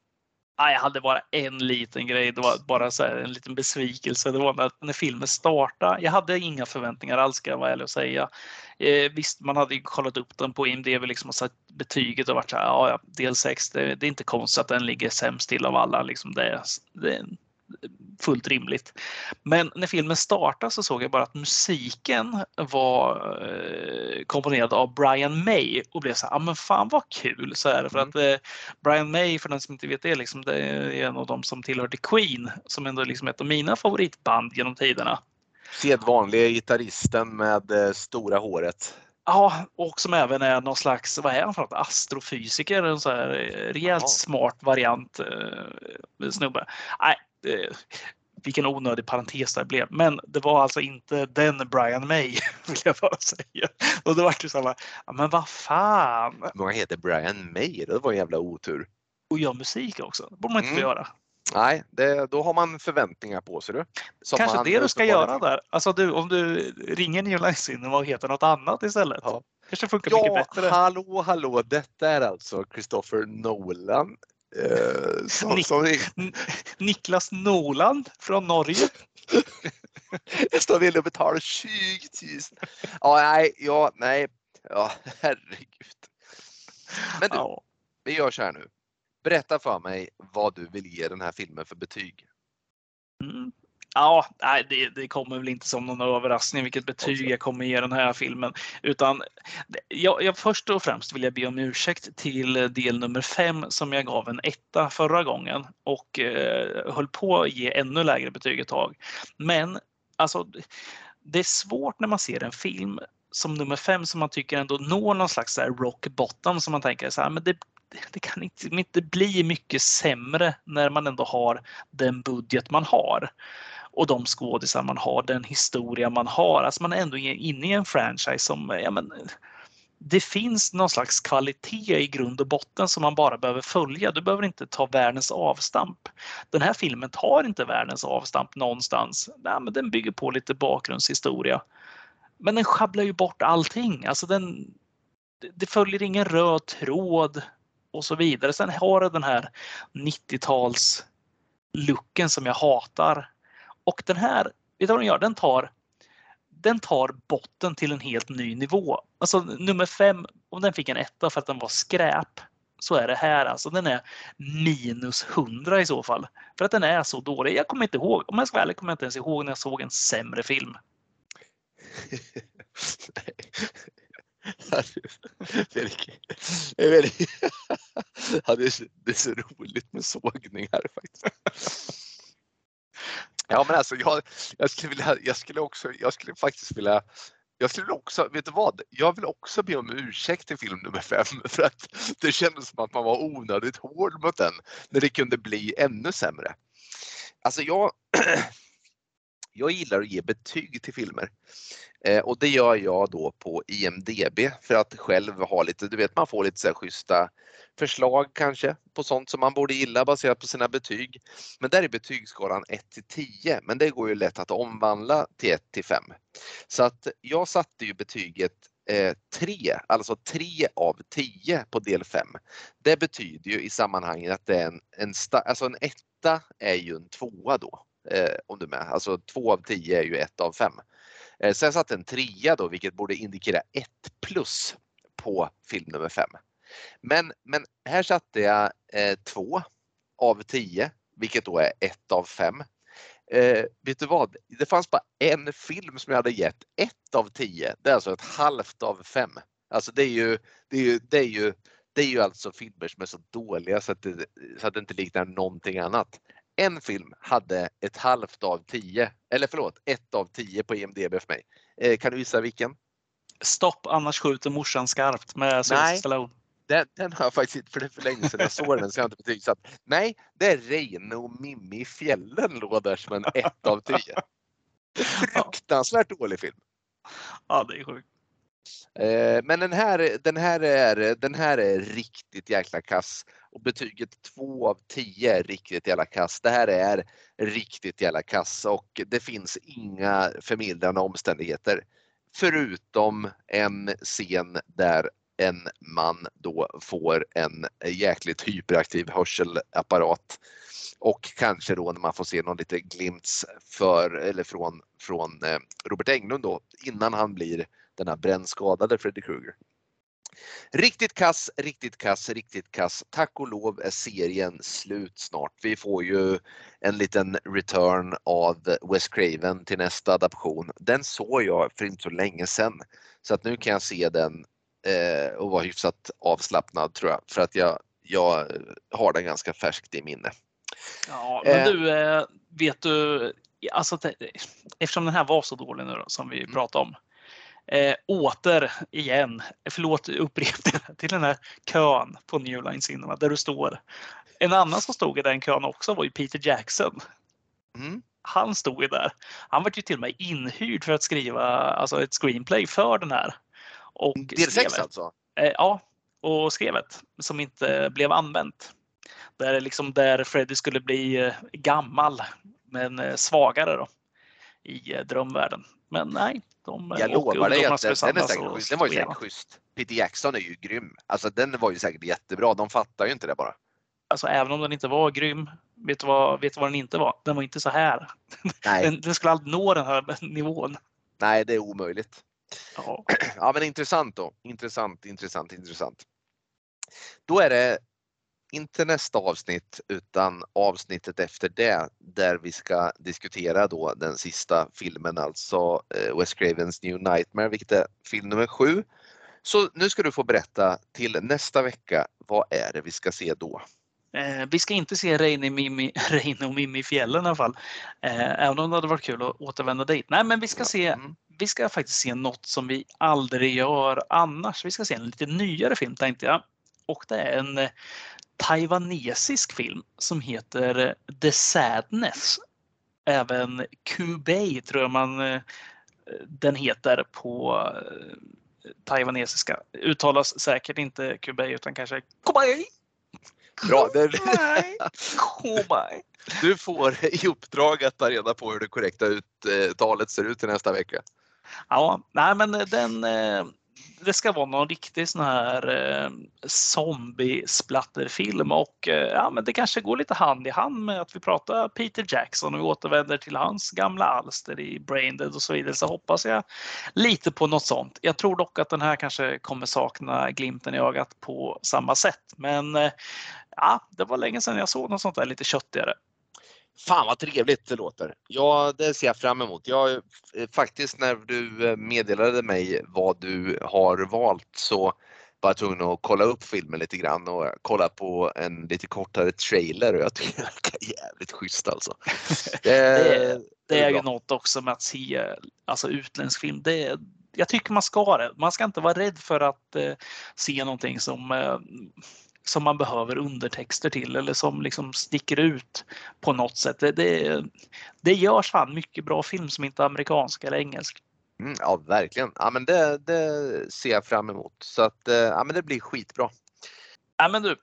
Jag hade bara en liten grej, det var bara så en liten besvikelse. Det var när, när filmen startade. Jag hade inga förväntningar alls ska jag vara ärlig och säga. Eh, visst, man hade ju kollat upp den på IMDB liksom och satt betyget och varit så här, ja, ja del 6, det, det, är inte konstigt att den ligger sämst till av alla. Liksom det, det, fullt rimligt. Men när filmen startade så såg jag bara att musiken var eh, komponerad av Brian May och blev så här, ah, men fan vad kul. Så här, för mm. att eh, Brian May, för den som inte vet det, liksom, det är en av de som tillhörde Queen som ändå liksom är ett av mina favoritband genom tiderna. Sedvanliga gitarristen med eh, stora håret. Ja, och som även är någon slags, vad är han för något, astrofysiker, en så här rejält Aha. smart variant eh, snubbe. Nej, eh, vilken onödig parentes det blev. Men det var alltså inte den Brian May, vill jag bara säga. Och då var det så här, ja, men vad fan. Många heter Brian May, det var en jävla otur. Och gör musik också, det borde man inte mm. få göra. Nej, det, då har man förväntningar på sig. Du, Kanske det du ska göra där. Alltså du, om du ringer New Line och heter något annat istället. Ja. Kanske funkar ja, mycket bättre. Hallå, hallå, detta är alltså Christopher Nolan. Eh, som, som är... Niklas Nolan från Norge. Jag står villig att betala 20 000. Ja, nej, ja, nej, ja, herregud. Men du, ja. vi gör så här nu. Berätta för mig vad du vill ge den här filmen för betyg. Mm. Ja, nej, det, det, kommer väl inte som någon överraskning vilket betyg jag kommer ge den här filmen. Utan jag, jag, först och främst vill jag be om ursäkt till del nummer fem som jag gav en etta förra gången och eh, höll på att ge ännu lägre betyg ett tag. Men alltså, det är svårt när man ser en film som nummer fem som man tycker ändå når någon slags rock bottom som man tänker så här, men det, det kan inte, inte bli mycket sämre när man ändå har den budget man har och de skådisar man har, den historia man har. Alltså man är ändå inne i en franchise som, ja men, det finns någon slags kvalitet i grund och botten som man bara behöver följa. Du behöver inte ta världens avstamp. Den här filmen tar inte världens avstamp någonstans. Nej, men den bygger på lite bakgrundshistoria. Men den schabblar ju bort allting. Alltså den, det följer ingen röd tråd och så vidare. Sen har den den här 90-tals looken som jag hatar. Och den här, vet du vad den gör? Den tar, den tar botten till en helt ny nivå. Alltså nummer fem, om den fick en etta för att den var skräp, så är det här alltså. Den är minus 100 i så fall. För att den är så dålig. Jag kommer inte ihåg, om jag ska vara ärlig kommer jag inte ens ihåg när jag såg en sämre film. det, är väldigt, ja, det, är, det är så roligt med sågningar faktiskt. Ja men alltså jag, jag, skulle vilja, jag skulle också, jag skulle faktiskt vilja jag skulle också, vet du vad? Jag vill också be om ursäkt till film nummer fem för att det kändes som att man var onödigt hård mot den när det kunde bli ännu sämre. Alltså jag, jag gillar att ge betyg till filmer eh, och det gör jag då på IMDB för att själv ha lite, du vet man får lite så här schyssta förslag kanske på sånt som man borde gilla baserat på sina betyg. Men där är betygsskalan 1 till 10 men det går ju lätt att omvandla till 1 till 5. Så att jag satte ju betyget eh, 3, alltså 3 av 10 på del 5. Det betyder ju i sammanhanget att det är en, en, alltså en etta är ju en tvåa då. Eh, om du är med. Alltså två av tio är ju ett av fem. Eh, sen jag en trea då vilket borde indikera ett plus på film nummer fem. Men, men här satte jag eh, två av tio, vilket då är ett av fem. Eh, vet du vad? Det fanns bara en film som jag hade gett ett av tio. Det är alltså ett halvt av fem. Alltså det är ju, det är ju, det är ju, det är ju alltså filmer som är så dåliga så att det, så att det inte liknar någonting annat. En film hade ett halvt av tio, eller förlåt, ett av tio på IMDB för mig. Eh, kan du gissa vilken? Stopp, annars skjuter morsan skarpt med Sylvester Stallone. Den, den har jag faktiskt inte, för det för länge sedan jag såg den så jag har inte betygsatt. Nej, det är Reine och Mimmi i fjällen låg där som en ett av tio. Fruktansvärt dålig film. Ja, det är sjukt. Eh, men den här, den, här är, den här är riktigt jäkla kass och betyget 2 av 10 är riktigt jävla kass. Det här är riktigt jävla kass och det finns inga förmildrande omständigheter. Förutom en scen där en man då får en jäkligt hyperaktiv hörselapparat. Och kanske då när man får se någon lite glimts för, eller från, från eh, Robert Englund då innan han blir den här brännskadade Freddy Krueger. Riktigt kass, riktigt kass, riktigt kass. Tack och lov är serien slut snart. Vi får ju en liten return av Wes Craven till nästa adaption. Den såg jag för inte så länge sedan. Så att nu kan jag se den eh, och vara hyfsat avslappnad tror jag för att jag, jag har den ganska färskt i minne. Ja, men eh. du, eh, vet du, alltså, eftersom den här var så dålig nu då, som vi mm. pratade om. Eh, åter igen, förlåt upprepning, till den här kön på New Line Cinema där du står. En annan som stod i den kön också var ju Peter Jackson. Mm. Han stod ju där. Han var ju till och med inhyrd för att skriva alltså ett screenplay för den här. Och Del 6 alltså? Eh, ja, och skrev ett som inte blev använt. Där, liksom, där Freddy skulle bli eh, gammal men eh, svagare då i eh, drömvärlden. Men nej, de Jag lovar dig att den, den, är säkert, den var ju spela. säkert schysst. Peter Jackson är ju grym. Alltså den var ju säkert jättebra. De fattar ju inte det bara. Alltså även om den inte var grym, vet du vad, vet du vad den inte var? Den var inte så här. Nej, Den, den skulle aldrig nå den här nivån. nej det är omöjligt. Ja. Ja men intressant då. Intressant, intressant, intressant. Då är det inte nästa avsnitt utan avsnittet efter det där vi ska diskutera då den sista filmen, alltså eh, Wes Cravens New Nightmare, vilket är film nummer sju. Så nu ska du få berätta till nästa vecka, vad är det vi ska se då? Eh, vi ska inte se Reine, och Mimmi i fjällen i alla fall. Eh, även om det hade varit kul att återvända dit. Nej, men vi ska se Mm. vi ska faktiskt se något som vi aldrig gör annars. Vi ska se en lite nyare film tänkte jag. Och det är en eh, taiwanesisk film som heter eh, The Sadness. Även Kubei tror jag man eh, den heter på eh, taiwanesiska. Uttalas säkert inte Kubei utan kanske Kubei. Bra. Kubei. Du får i uppdrag att ta reda på hur det korrekta uttalet ser ut till nästa vecka. Ja, nej men den, det ska vara någon riktig sån här eh, zombie-splatterfilm och eh, ja, men det kanske går lite hand i hand med att vi pratar Peter Jackson och vi återvänder till hans gamla alster i Braindead och så vidare så hoppas jag lite på något sånt. Jag tror dock att den här kanske kommer sakna glimten i ögat på samma sätt. Men eh, ja, det var länge sedan jag såg något sånt där lite köttigare. Fan vad trevligt det låter. Ja, det ser jag fram emot. Jag, eh, faktiskt när du eh, meddelade mig vad du har valt så var jag tvungen att kolla upp filmen lite grann och kolla på en lite kortare trailer och jag tycker det verkar jävligt schysst alltså. Det, är- Det är ju något också med att se alltså utländsk film. Det, jag tycker man ska det. Man ska inte vara rädd för att eh, se någonting som, eh, som man behöver undertexter till eller som liksom sticker ut på något sätt. Det, det, det görs fan mycket bra film som inte är amerikansk eller engelsk. Mm, ja, verkligen. Ja, men det, det ser jag fram emot. Så att, eh, ja, men det blir skitbra. Nej, men du,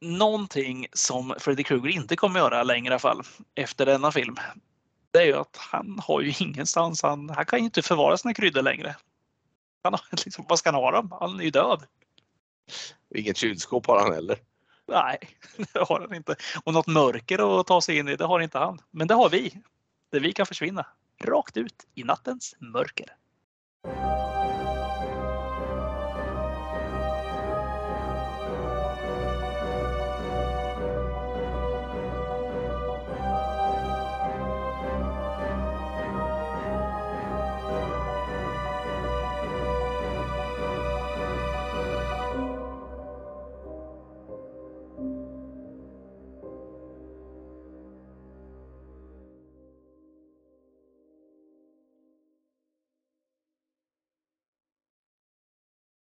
någonting som Freddy Krueger inte kommer göra längre i alla fall efter denna film. Det är ju att han har ju ingenstans. Han, han kan ju inte förvara sina kryddor längre. Han har, liksom, vad ska han ha dem? Han är ju död. Inget kylskåp har han heller. Nej, det har han inte. Och något mörker att ta sig in i, det har inte han. Men det har vi. Där vi kan försvinna. Rakt ut i nattens mörker.